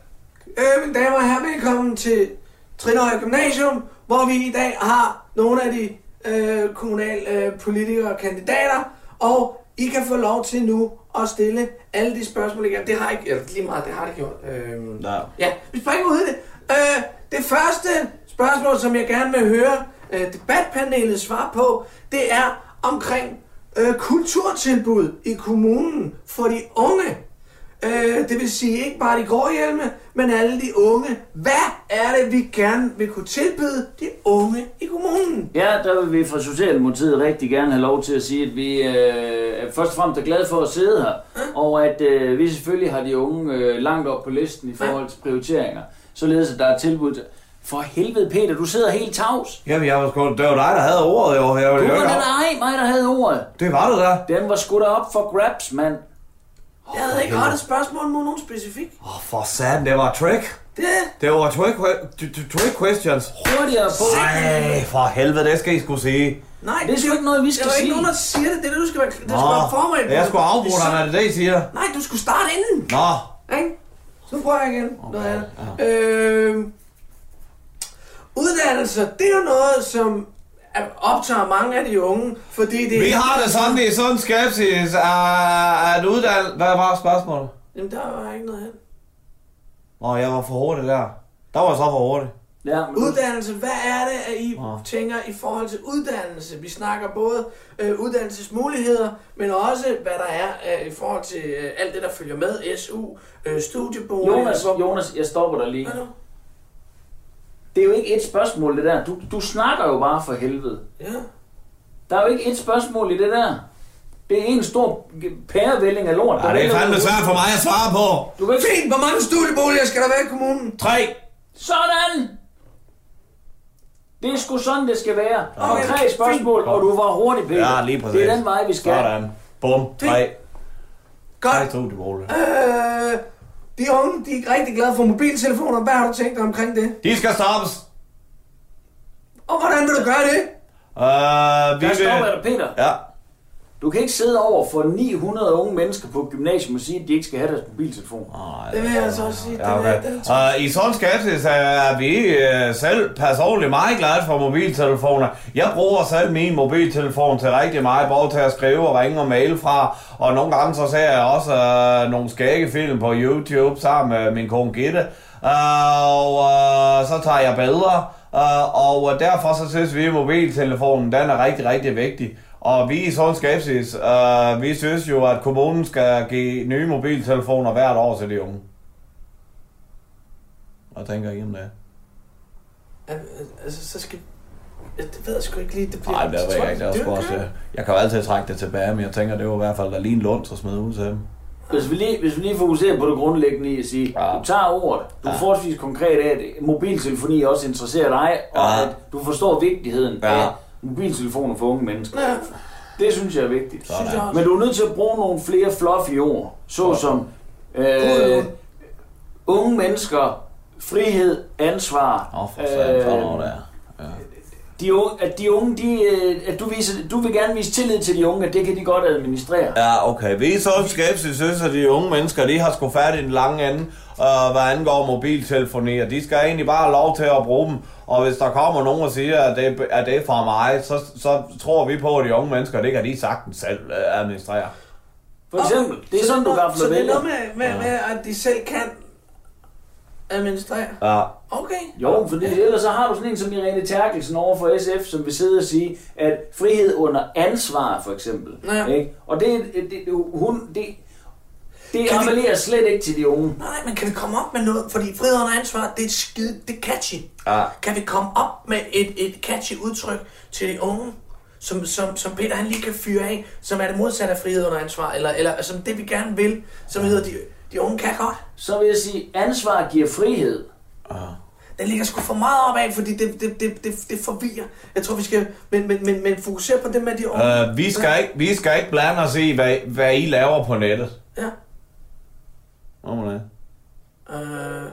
øh, mine damer og herrer. Velkommen til Trinøje Gymnasium, hvor vi i dag har nogle af de øh, kommunale øh, politikere og kandidater, og I kan få lov til nu at stille alle de spørgsmål igen. Det har ikke, eller lige meget, det har det gjort. Øh, Ja. Ja, vi springer ud i det. Øh, det første spørgsmål, som jeg gerne vil høre øh, debatpanelet svar på, det er omkring øh, kulturtilbud i kommunen for de unge. Øh, det vil sige ikke bare de grå hjelme, men alle de unge. Hvad er det, vi gerne vil kunne tilbyde de unge i kommunen? Ja, der vil vi fra Socialdemokratiet rigtig gerne have lov til at sige, at vi øh, er først og fremmest er glade for at sidde her, og at øh, vi selvfølgelig har de unge øh, langt op på listen i forhold til prioriteringer, således at der er tilbud til... For helvede, Peter, du sidder helt tavs. Jamen, jeg var sgu, det var dig, der havde ordet, jo. Jeg var Du var ikke den op. ej, mig, der havde ordet. Det var det der. Den var sgu da op for grabs, mand. Jeg havde ikke rettet spørgsmål mod nogen specifik. Åh, for satan, det var trick. Det Det var trick, trick questions. Hurtigere på. Nej, for helvede, det skal I skulle sige. Nej, Det er sgu ikke noget, vi skal der er ikke sige. nogen, der siger det. Det er det, du skal være, det skal være forberedt jeg skulle afbruge dig, når det er det, I siger. Nej, du skulle starte inden. Nå, Ikke? Så prøver jeg igen. Noget andet. Øh, uddannelse, det er jo noget, som er- optager mange af de unge, fordi det vi har det sådan i sådan skepsis, at, at uddanne... Hvad var spørgsmålet? Jamen, der var ikke noget hen. Åh, jeg var for hurtig der. Der var jeg så for hurtig. Ja, men Uddannelse, hvad er det, at I Nå. tænker i forhold til uddannelse? Vi snakker både øh, uddannelsesmuligheder, men også, hvad der er øh, i forhold til øh, alt det, der følger med. SU, øh, studiebolig. Jonas, Jonas, jeg stopper dig lige. Hvad nu? Det er jo ikke et spørgsmål, det der. Du, du snakker jo bare for helvede. Ja. Der er jo ikke et spørgsmål i det der. Det er en stor pærevælling af lort. Ja, det er fandme svært for mig at svare på. Du kan. Fint, hvor mange studieboliger skal der være i kommunen? Tre. Sådan! Det er sgu sådan, det skal være. Okay, Konkret spørgsmål, og du var hurtig, Peter. Ja, lige præcis. Det er den vej, vi skal. Sådan. Bum. Tre. Godt. Tre studieboliger. Øh, de unge, de er rigtig glade for mobiltelefoner. Hvad har du tænkt dig omkring det? De skal stoppes. Og hvordan vil du gøre det? Uh, vi Der vil... stopper Peter. Ja. Du kan ikke sidde over for 900 unge mennesker på gymnasium og sige, at de ikke skal have deres mobiltelefon. Det vil jeg altså også sige. Ja, Den okay. er, den er Uh, I sådan skepsis er vi uh, selv personligt meget glade for mobiltelefoner. Jeg bruger selv min mobiltelefon til rigtig meget, både til at skrive og ringe og mail fra. Og nogle gange så ser jeg også uh, nogle skægge film på YouTube sammen med min kone Gitte. Uh, og uh, så tager jeg billeder. Uh, og derfor så synes vi, at mobiltelefonen den er rigtig, rigtig vigtig. Og vi i sådan skepsis, uh, vi synes jo, at kommunen skal give nye mobiltelefoner hvert år til de unge. Hvad tænker I om det? Al- Altså, så skal... Det ved jeg sgu ikke lige. Det bliver Nej, det ved jeg ikke. Det er er også, jeg kan jo altid trække det tilbage, men jeg tænker, det var i hvert fald, der lige en lund, så smed ud til dem. Hvis vi, lige, hvis vi lige fokuserer på det grundlæggende i at sige, Ja. du tager ordet, du er Ja. forholdsvis konkret af, at mobiltelefoni også interesserer dig, og Ja. at du forstår vigtigheden Ja. af mobiltelefoner for unge mennesker. Ja, Det synes jeg er vigtigt. også. Men du er nødt til at bruge nogle flere fluffy ord, såsom øh, unge mennesker, frihed, ansvar. Åh, for sådan noget der. de unge, at de unge, de, øh, at du, viser, du vil gerne vise tillid til de unge, at det kan de godt administrere. Ja, okay. Vi er så skeptisk, synes, at de unge mennesker, de har sgu fat i den lange og hvad angår mobiltelefoni, og de skal egentlig bare have lov til at bruge dem. Og hvis der kommer nogen og siger, at det, at det er fra mig, så, så tror vi på, at de unge mennesker, det kan de sagtens selv øh, administrere. For eksempel, det er Så sådan, du kan Så det er noget med, med, med, at de selv kan administrere? Ja. Okay. Jo, for det, ellers så har du sådan en som Irene Terkelsen over for SF, som vil sidde og sige, at frihed under ansvar, for eksempel. Ja. Ikke? Og det, det, det, hun, det, det Kan vi- appellerer slet ikke til de unge. Nej, men kan vi komme op med noget? Fordi frihed under ansvar, det er skide, det er catchy. Ja. Kan vi komme op med et, et catchy udtryk til de unge, som, som, som Peter han lige kan fyre af, som er det modsatte af frihed under ansvar, eller, eller som det vi gerne vil, som hedder de, de unge kan godt. Så vil jeg sige, ansvar giver frihed. Den ligger sgu for meget op af, fordi det, det, det, det, det forvirrer. Jeg tror, vi skal men, men, men, men fokusere på det med de unge. Uh, vi, skal ikke, vi skal ikke blande os i, hvad, hvad I laver på nettet. Ja. Må det. Øh,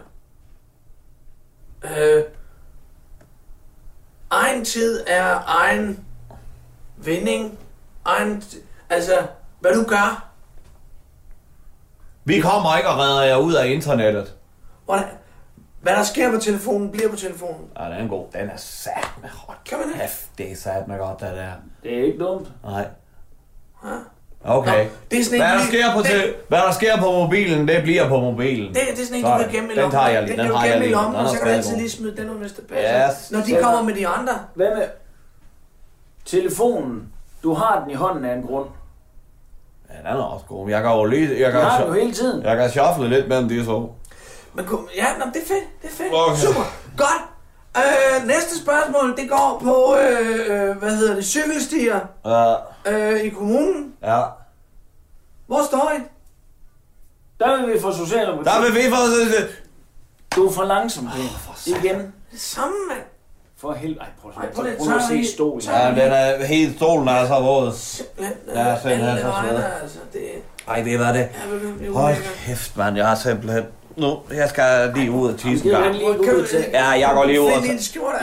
øh, egen tid er egen vinding. Egen, t- altså, hvad du gør. Vi kommer ikke og redder jer ud af internettet. Hvordan, hvad der sker på telefonen, bliver på telefonen. Ja, den er god. Den er sat med hot. Kan man det? Det er sat med godt, det der. Det er ikke dumt. Nej. Ja. Okay. det er sådan en hvad, der sker på det- te- hvad der sker på mobilen, det bliver på mobilen. Det, det er sådan en, du kan gemme i Den lommen. tager jeg lige. Den Den har jeg lige. lommen, Den og så kan du altid lige smide den ud, hvis det passer. Yes. Når de kommer med de andre. Hvad med telefonen? Du har den i hånden af en grund. Ja, den er også god. Jeg kan jo lige... Jeg kan Du har den jo hele tiden. Jeg kan shuffle lidt mellem de to. Men, kunne- ja, nå, det er fedt. Det er fedt. Okay. Super. Godt. Øh, næste spørgsmål, det går på, øh, øh, hvad hedder det, cykelstier Ja. øh, i kommunen. Ja. Hvor står I? Der vil vi få Socialdemokratiet. Der vil vi få... Du er for langsom, Peter. Igen. Det samme, mand. For helvede. Ej, prøv, Ej, at prøv prøv, lige- prøv, prøv at se lige- stolen. Ja, den er helt... Stolen er så våd. Simpelthen. Ja, simpelthen alle så vegne, altså, det Ej, det var det. er det er Hold kæft, mand. Jeg har simpelthen... Nu, jeg skal lige ud og tisse en du gang. ikke? Ja, jeg går lige ud og...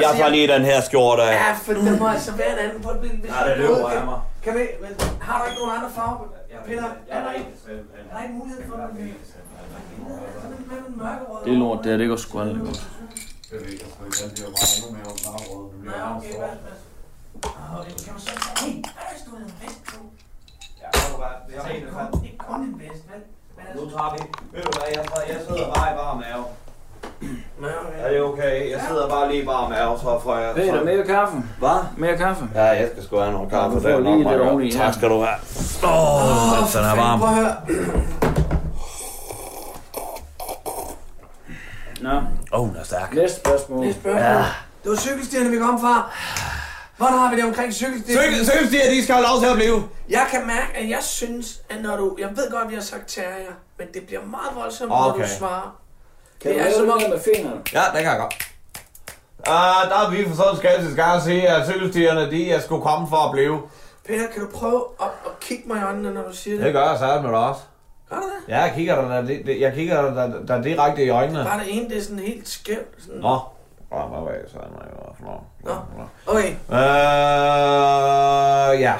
Jeg tager lige den her skjorte af. Ja, for den må altså være en anden på et Ja, det vi løber af kan- mig. Kan vi, men har du ikke nogen andre farver? Peter, er der ikke, er der ikke mulighed for det? Den mørkerøde. Det er lort, det her, det går sgu aldrig godt. Nej, okay, hvad, hvad? Ah, okay, kan du så sige, hey, hvad er der stået en vest på? Ikke kun en vest, vel? Nu tager vi... Ved du hvad, jeg, jeg sidder bare i bare mave. Er det okay? Jeg sidder bare lige bare mave, så får jeg... Peter, mere kaffe. Hvad? Mere kaffe. Ja, jeg skal sgu have noget kaffe. du får Det er lige lidt ja. Tak skal du have. Åh, oh, den er varm. Prøv at høre. Nå, Åh, oh, den er stærk. næste spørgsmål. Det er spørgsmål. Ja. Det var cykelstierne, vi kom fra. Hvordan har vi det omkring cykelstierne? Cykel, cykelstier, de skal have lov til at blive. Jeg kan mærke, at jeg synes, at når du... Jeg ved godt, at vi har sagt terrier, men det bliver meget voldsomt, når Okay. du svarer. Kan du Det er lave det der med fingrene? Ja, det kan jeg godt. Uh, der er vi for sådan skal skal jeg sige, at cykelstierne, de er sgu komme for at blive. Peter, kan du prøve at, at kigge mig i øjnene, når du siger det? Det gør jeg sagt med dig også. Gør du det? Ja, jeg kigger dig, der, det- jeg kigger dig der, der direkte i øjnene. Bare det ene, det er sådan helt skævt. Sådan. Nå. Åh, hvad var jeg så? Nå. Nå. Okay. Øh, ja.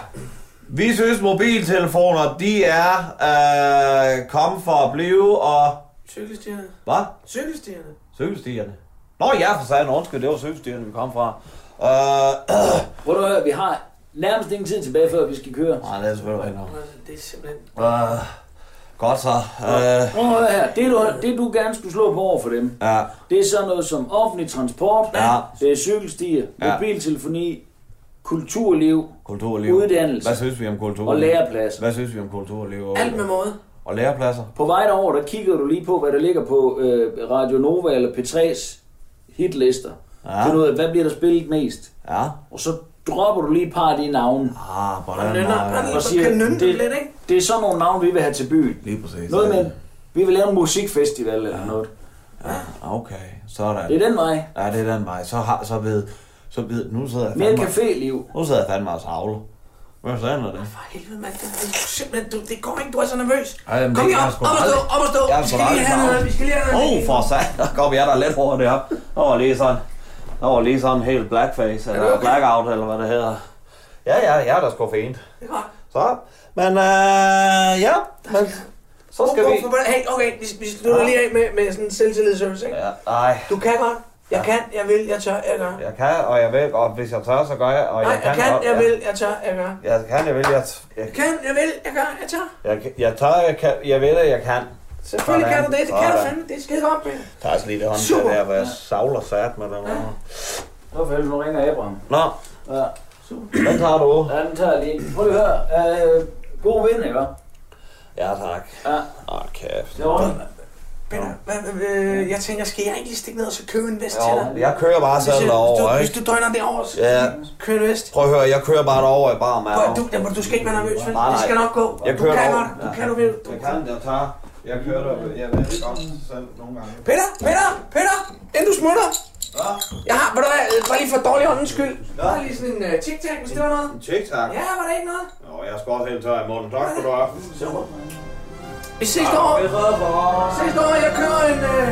Vi synes, mobiltelefoner, de er øh, kommet for at blive, og... Cykelstierne. Hvad? Cykelstierne. Cykelstierne. Nå ja, for sagen, undskyld, det var cykelstierne, vi kom fra. Øh, Prøv at høre, vi har nærmest ingen tid tilbage, før vi skal køre. Nej, det er selvfølgelig rigtigt Det er simpelthen... Øh, godt så. Øh, Prøv at her. Det du, det du gerne skulle slå på over for dem, ja, det er sådan noget som offentlig transport, Ja. det er cykelstier, Ja. mobiltelefoni, kulturliv, kulturliv. Uddannelse. Hvad synes vi om kulturliv? Og lærepladser. Hvad synes vi om kulturliv? og- Alt med måde. Og lærepladser? På vej derover, der kigger du lige på, hvad der ligger på øh, Radio Nova eller P3's hitlister. Ja. Find ud af, hvad bliver der spillet mest. Ja. Og så dropper du lige et par af de navne. Ah, hvordan... han- Og siger, det, ikke? det er sådan nogle navne, vi vil have til byen. Lige præcis. Noget med, vi vil lave en musikfestival eller noget. Ja, okay. Sådan. Det er den vej. Ja, det er den vej. Så, har, så ved... Så ved... Nu sidder jeg Mere fandme... caféliv. Nu sidder jeg fandme og savler. Hvad er det? For helvede, mand. Det, det, er simpelthen, du, det går ikke, du er så nervøs. Ej, jamen, Kom det lige er op, op og stå, op og stå. Jeg Vi skal lige have noget, vi skal lige have noget. Åh, oh, for sat. Der kom jeg der lidt hurtigt op. Der var lige sådan. Der var lige sådan en helt blackface, eller blackout, eller hvad det hedder. Ja, ja, ja, der sgu fint. Det er godt. Så, men øh, ja, men så skal Hvor- vi... Hey, okay, vi, vi slutter lige af med, med sådan en selvtillidsøvelse, ikke? Ja, nej, Du kan godt. Jeg kan, jeg vil, jeg tør, jeg gør. jeg kan, og jeg vil, og hvis jeg tør, så gør jeg, og Nej, jeg kan, jeg kan, jeg ja. vil, jeg tør, jeg gør. Jeg kan, jeg vil, jeg, jeg, Jeg kan, jeg vil, jeg gør, jeg tør. jeg, jeg tør, jeg kan, jeg ved det, jeg kan. Selvfølgelig kan du det, det kan du Sådan. fandme. Det er skide godt, Peter. Tag altså lige det håndtag Super. der, hvor jeg savler sat med den. Ja. Så for helvede, nu ringer Abraham. Nå, Ja. den tager du. Ja, den tager jeg lige. Prøv lige at høre. Øh, god vind, ikke? Ja, tak. Ja. Åh, kæft. Det er ordentligt. Peter, hvad, øh, jeg tænker, skal jeg ikke lige stikke ned og så købe en vest til dig? Jo, jeg kører bare Hvis selv jeg- derover, hvis du- ikke? Hvis du drøner derover, så Ja. køb en vest. Prøv at høre, jeg kører bare derover i bar mave. Prøv, du, jamen, du skal ikke være nervøs, vel? Det skal nok gå. Jeg du kører kan derover. godt. Du kan, du vil. Du. Jeg kan, jeg tager. Jeg kører der, jeg ved det godt selv nogle gange. Peter, Peter, Peter, inden du smutter. Jeg har, ved du hvad, bare lige for dårlig åndens skyld. Jeg har lige sådan en uh, tic-tac, hvis det var noget. TikTok? Ja, var det ikke noget? Nå, jeg skal også helt tør i munden. Tak skal du have. Vi ses derovre. Vi ses derovre. Jeg kører en, uh,